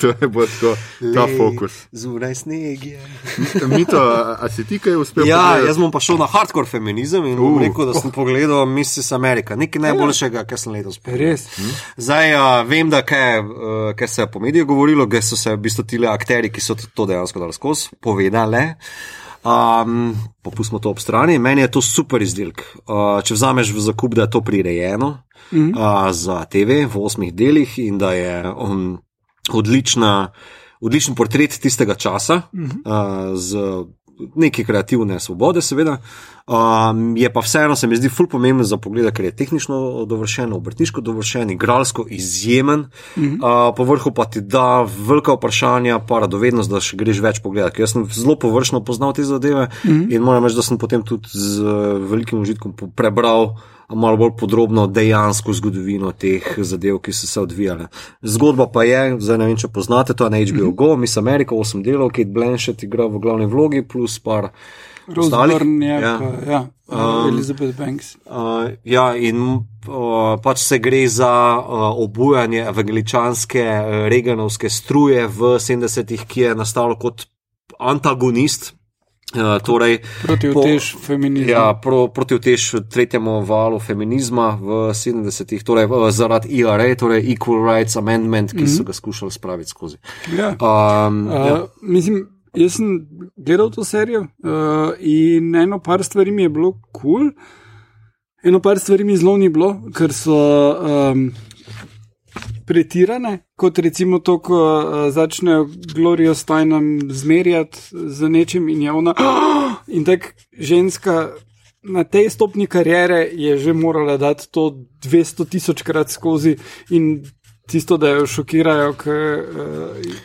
to je bolj tako, ta fokus. Zunaj sneg je. Mito, a, a si ti kaj uspel? Ja, pogledati? jaz bom pa šel na hardcore feminizem in bom rekel, da sem pogledal Mrs. America, nekaj najboljšega, kar sem letos pogledal. Res. Zdaj uh, vem, da kaj, uh, kaj se je po medijih govorilo, da so se v bistvu ti akteri, ki so to dejansko dali skozi, povedali. Um, popustimo to ob strani. Meni je to super izdelek. Uh, če vzameš v zakup, da je to prirejeno mm. uh, za TV v osmih delih in da je um, odlična, odličen portret tistega časa mm -hmm. uh, z neke kreativne svobode, seveda. Um, je pa vseeno, se mi zdi, ful pomemben za pogled, ker je tehnično dovršen, obrtniško dovršen, igralsko izjemen, mm -hmm. uh, povrhu pa ti da velika vprašanja, pa radovednost, da še greš več pogledati. Jaz sem zelo površno poznal te zadeve mm -hmm. in moram reči, da sem potem tudi z velikim užitkom prebral. Malo bolj podrobno dejansko zgodovino teh zadev, ki so se odvijale. Zgodba pa je, zdaj ne vem, če poznate, to je na HBO mm -hmm. Go, Miss America, 8 delov, Kate Blanchett igra v glavni vlogi, plus par Rosborn je, Ja. pa, ja, Um, Elizabeth Banks. Uh, ja, in uh, pač se gre za uh, obujanje evangeličanske, uh, reganovske struje v 70-ih, ki je nastalo kot antagonist. Uh, torej, Proti po- utež feminizma. Ja, pro, proti utež tretjemu valu feminizma v 70-ih, torej zaradi ERA, torej Equal Rights Amendment, ki mm -hmm. so ga skušali spraviti skozi. Ja. Um, Uh, ja. Mislim, jaz sem gledal to serijo uh, in eno par stvari mi je bilo kul, cool, eno par stvari mi zelo ni bilo, ker so um, pretirane, kot recimo to, ko uh, začnejo Glorijo Steinom zmerjati z nečim in je ona. In tako ženska. Na tej stopni karijere je že morala dati to 200 tisoč krat skozi in tisto, da jo šokirajo, ker uh,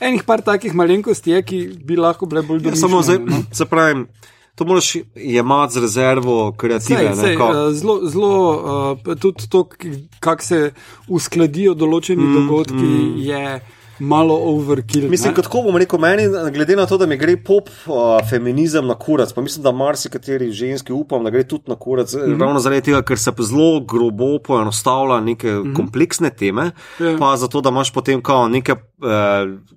enih par takih malenkosti je, ki bi lahko bile bolj Ja, domišljene. samo zdaj, no. se pravi, to moraš jemati z rezervo kreative. Sej, ne, sej, ko- eh, Zelo, zelo uh, tudi to, kako se uskladijo določeni mm, dogodki, mm. je malo overkill. Mislim, ne. kot ko bom rekel, meni, glede na to, da mi gre pop uh, feminizem na kurac, pa mislim, da marsikateri ženski upam, da gre tudi na kurac, mm. -hmm. ravno zaradi tega, ker se zelo grobo poenostavlja neke mm -hmm. kompleksne teme, Mhm. Ja. pa zato, da imaš potem kao neke uh,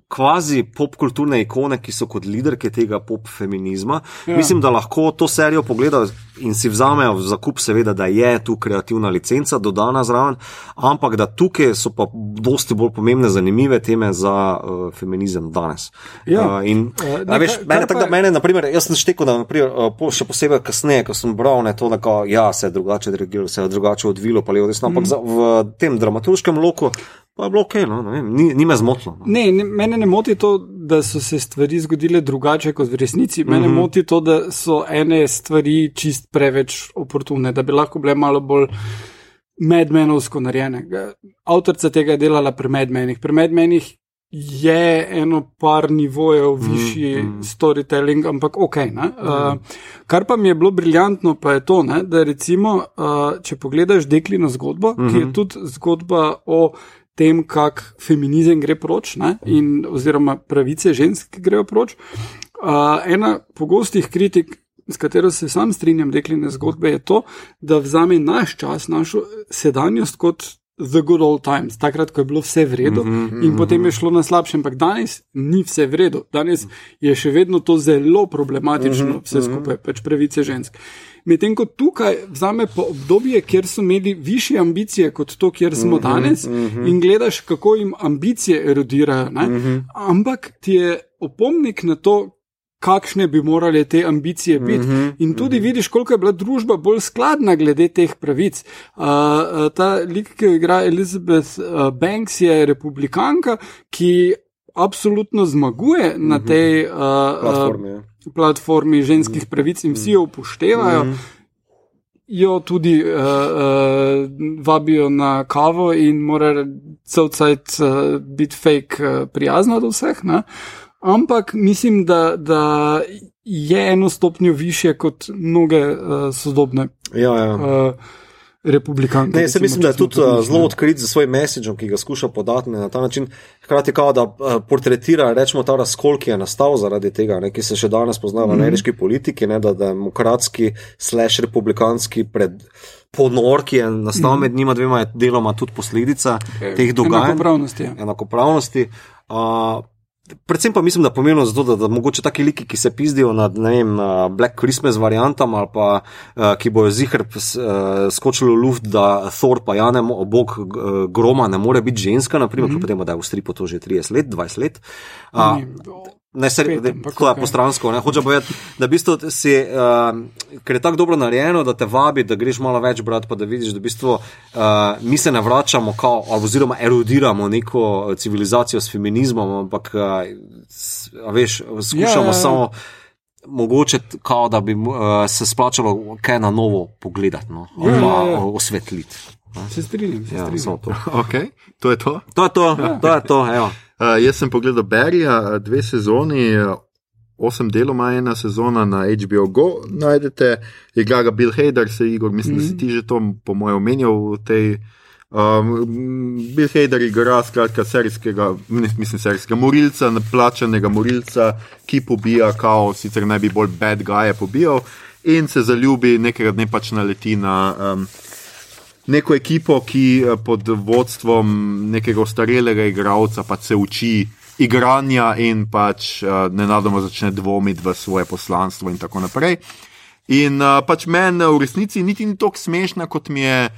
kvazi popkulturne ikone, ki so kot liderke tega pop feminizma. Ja. Ja. Mislim, da lahko to serijo pogledajo in si vzamejo v zakup, seveda, da je tu kreativna licenca dodana zraven, ampak da tukaj so pa dosti bolj pomembne, zanimive teme za uh, feminizem danes. Ja. Uh, in, Eh, uh, nekaj- veš, kar mene, pa- tako, da, mene, naprimer, jaz sem štekel, da naprimer, uh, po, še posebej kasneje, ko sem bral ne, to, da kao, ja, se je drugače reagiralo, se je drugače odvilo, pa levo desno, ampak Mhm. za, v tem dramaturškem loku pa je bilo ok, no, ne vem, ni, ni me zmotilo. No. Ne, ne, mene ne moti to, da so se stvari zgodile drugače kot v resnici. Mene mm Mhm. -hmm. moti to, da so ene stvari čist preveč oportune, da bi lahko bile malo bolj medmenovsko narejene. Avtorica tega je delala pri medmenih. Pri medmenih je eno par nivojev višji mm -hmm. storytelling, ampak ok. Mm -hmm. uh, kar pa mi je bilo briljantno, pa je to, ne, da recimo, uh, če pogledaš deklino zgodbo, mm -hmm. ki je tudi zgodba o tem, kako feminizem gre proč, ne, in, oziroma pravice žensk, ki grejo proč. Uh, ena pogostih kritik, s katero se sam strinjam, dekline zgodbe, je to, da vzame naš čas, našo sedanjost kot the good old times, takrat, ko je bilo vse v redu, mm -hmm, in potem je šlo na slabše. Ampak danes ni vse v redu, danes je še vedno to zelo problematično, vse skupaj, pač pravice žensk. Medtem ko tukaj vzame pa obdobje, kjer so imeli više ambicije kot to, kjer smo danes, in gledaš, kako jim ambicije erodirajo. ne. Ampak ti je opomnik na to, kakšne bi morale te ambicije biti. Mm -hmm, in tudi mm -hmm. vidiš, koliko je bila družba bolj skladna glede teh pravic. Uh, ta lik, ki jo igra Elizabeth uh, Banks, je republikanka, ki absolutno zmaguje mm -hmm. na tej uh, Platformi, ja. Platformi ženskih pravic in vsi jo upoštevajo. Mm -hmm. Jo tudi uh, uh, vabijo na kavo in mora cel cajt uh, biti fake uh, prijazna do vseh. Ne? Ampak mislim, da, da je eno stopnjo više kot mnoge uh, sodobne Ja, ja. uh, republikanke. Ne, recimo, mislim, da je tudi mislili. zelo odkrit za svoj message, ki ga skuša podati ne, na ta način. Hkrati kao, da uh, portretira rečemo, ta razkol, ki je nastal zaradi tega, ne, ki se še danes pozna v ameriški politiki, ne, da demokratski slash republikanski pred. Ponor, ki je nastal med njima dvema, je deloma tudi posledica teh dogajanj. Enakopravnosti, ja. enakopravnosti. Uh, predvsem pa mislim, da je pomembno zato, da, da mogoče taki liki, ki se pizdijo nad vem, uh, Black Christmas variantami ali pa uh, ki bojo zihr uh, skočili v luft, da Thor pa ja bog uh, groma ne more biti ženska, naprimer, mm -hmm. potem da je v stripu to že 30 let, 20 let. Ni- Ne, se, ampak to je postransko. ne. Hočem povedati, da v bistvu si, uh, ker je tako dobro narejeno, da te vabi, da greš malo več brati, pa da vidiš, da v bistvu uh, mi se ne vračamo, kao, oziroma erodiramo neko civilizacijo s feminizmom, ampak uh, veš, skušamo Ja, ja, ja. samo. Mogoče, kao, da bi uh, se splačalo kaj na novo pogledati, no, ali Ja, pa ja, ja. osvetliti. Se strinjam, se Ja, strinjam. samo to. Okay, to je to. To je to, to je to. Evo. Uh, jaz sem pogledal Berija, dve sezoni, uh, osem delov ima ena sezona na HBO Go. Najdete, igra ga Bill Hader, se Igor, mislim, mm -hmm. da si ti že to, po mojem, omenjal v tej. Um, Bill Hader igra skratka serijskega, ne, mislim, serijskega morilca, plačanega morilca, ki pobija, kao, sicer naj bi bolj bad guy pobijal in se zaljubi, nekega dne pač naleti na. Um, neko ekipo, ki eh, pod vodstvom nekega ostarelega igralca pač se uči igranja in pač uh, nenadoma začne dvomiti v svoje poslanstvo in tako naprej. In uh, pač meni v resnici niti ni tako smešna, kot mi je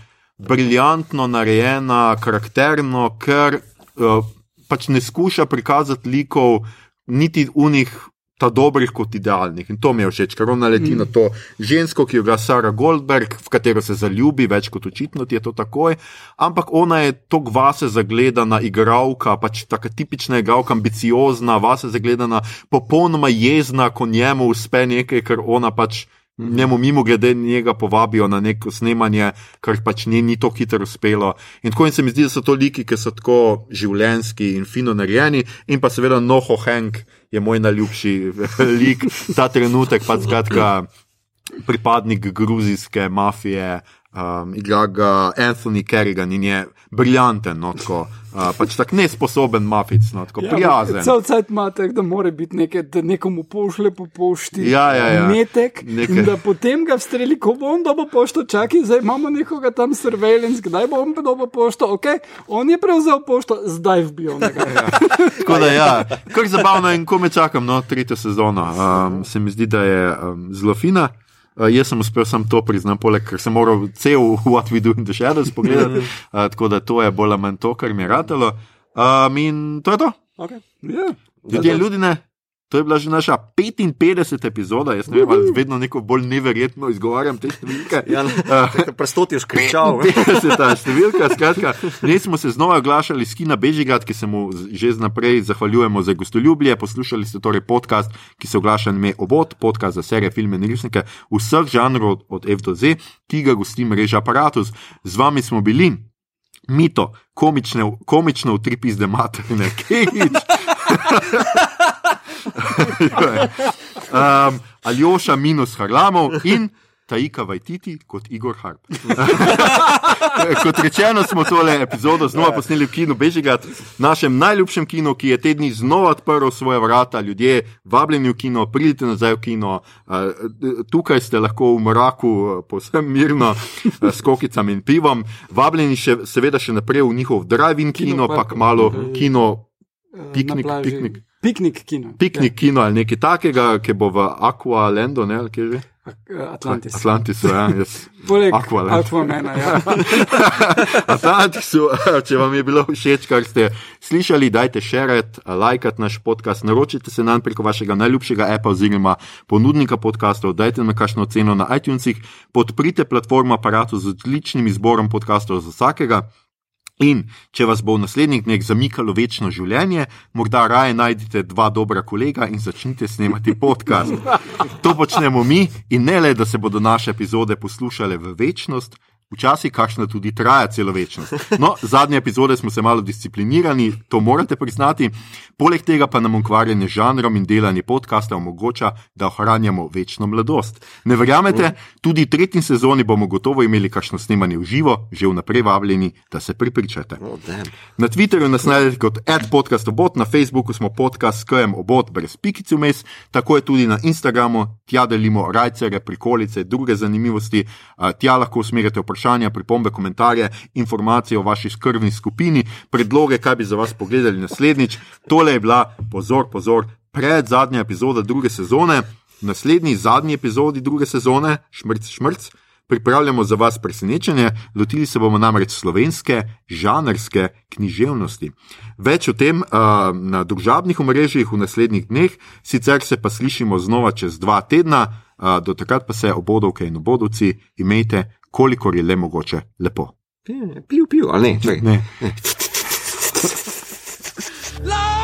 briljantno narejena, karakterno, ker uh, pač ne skuša prikazati likov niti unih. Ta dobrih kot idealnih. In to mi je všeč, ker ona leti mm. na to žensko, ki jo igra Sara Goldberg, v katero se zaljubi, več kot očitno ti je to takoj. Ampak ona je tako vase zagledana igralka, pač taka tipična igralka, ambiciozna, vase zagledana, popolnoma jezna, ko njemu uspe nekaj, ker ona pač. Njemu mimo grede njega povabijo na neko snemanje, kar pač ni, ni tako hitro uspelo. In tako in se mi zdi, da so to liki, ki so tako življenski in fino narejeni, in pa seveda Noho Hank je moj najljubši lik, ta trenutek pa skratka pripadnik gruzijske mafije, um, igra ga Anthony Kerrigan in je briljanten, no, tako, uh, pač tak nesposoben mafic, no, tako prijazen. Cel cel cel imate, da mora biti nekaj, da nekomu pošle po pošti, Ja, ja, ja. metek, Nekaj- in da potem ga vstreli, ko bo on dobo pošto, čakaj, zdaj imamo nekoga tam surveillance, kdaj bo on dobo pošto, ok, on je prevzel pošto, zdaj vbijo njega. Tako da, ja, kar zabavno in ko me čakam, no, tretjo sezono. Um, se mi zdi, da je um, zelo fina. Uh, jaz sem uspel samo to priznati, poleg ker sem moral cel What We Do in the Shadows pogledati, uh, tako da to je bolj ali manj to, kar mi je ratalo. Um, in to je to. Okay. Ja. Ljudje, ljudi ne. To je bila že naša 55. epizoda, jaz ne vem, ali vedno neko bolj neverjetno izgovarjam te številke. Ja, Prestotiš kričal. 50. številka, skratka, ne smo se znova oglašali s Kina Bežigrad, ki se mu z- že znaprej zahvaljujemo za gostoljubje. Poslušali ste torej podcast, ki se oglaša na ime Obod, podcast za serije, filme in resnike vseh žanrov od F do Z, ki ga gosti mreža Apparatus. Z vami smo bili. Mito, komične, komično v tri pizde materine, Kegič. um, Aljoša minus Harlamov in Taika Vajtiti kot Igor Harp. kot rečeno, smo tole epizodo znova posneli v kinu Bežigat, našem najljubšem kinu, ki je te dni znova odprl svoje vrata. Ljudje, vabljeni v kino, pridite nazaj v kino. Uh, tukaj ste lahko v mraku, uh, povsem mirno, uh, s kokicami in pivom. Vabljeni še, seveda še naprej v njihov drive-in kino, pa park, malo tukaj, kino. Na Piknik, piknik. Piknik kino. Piknik kino ali nekaj takega, ki bo v Aqualandu, ne, ali kje že? Ja. Atlantis. Atlantisu, ja, jaz. Poleg Aqualand. Aquamena, ja. Atlantisu, če vam je bilo všeč, kar ste slišali, dajte šeret, lajkat naš podcast, naročite se nam preko vašega najljubšega appa oziroma ponudnika podcastov, dajte nam kakšno ceno na iTunesih, podprite platformo aparatu z odličnim izborom podcastov za vsakega. In če vas bo v naslednjih dneh zamikalo večno življenje, morda raje najdete dva dobra kolega in začnite snemati podcast. To počnemo mi in ne le, da se bodo naše epizode poslušale v večnost, včasih kakšna tudi traja celo večnost. No, zadnje epizode smo se malo disciplinirani, to morate priznati. Poleg tega pa nam ukvarjanje z žanrom in delanje podcasta omogoča, da ohranjamo večno mladost. Ne verjamete, tudi v tretji sezoni bomo gotovo imeli kakšno snemanje v živo, že vnaprej vabljeni, da se pripričate. Oh. Na Twitterju nas najdete kot adpodcastobot, na Facebooku smo podcast KM obot brez pikic vmes, tako je tudi na Instagramu, tja delimo rajcere, prikolice, druge zanimivosti, tja lahko usmerjate vprašanja, pripombe, komentarje, informacije o vaši skrbni skupini, predloge, kaj bi za vas pogledali naslednjič. Tole je bila, pozor, pozor, pred zadnja epizoda druge sezone, naslednji zadnji epizodi druge sezone, šmrc, šmrc. Pripravljamo za vas presenečenje, lotili se bomo namreč slovenske žanrske književnosti. Več o tem uh, na družabnih omrežjih v naslednjih dneh, sicer se pa slišimo znova čez dva tedna, uh, do takrat pa se obodovke in obodovci imejte, kolikor je le mogoče lepo. Piv, piv, ali ne? Čakaj. Ne. Love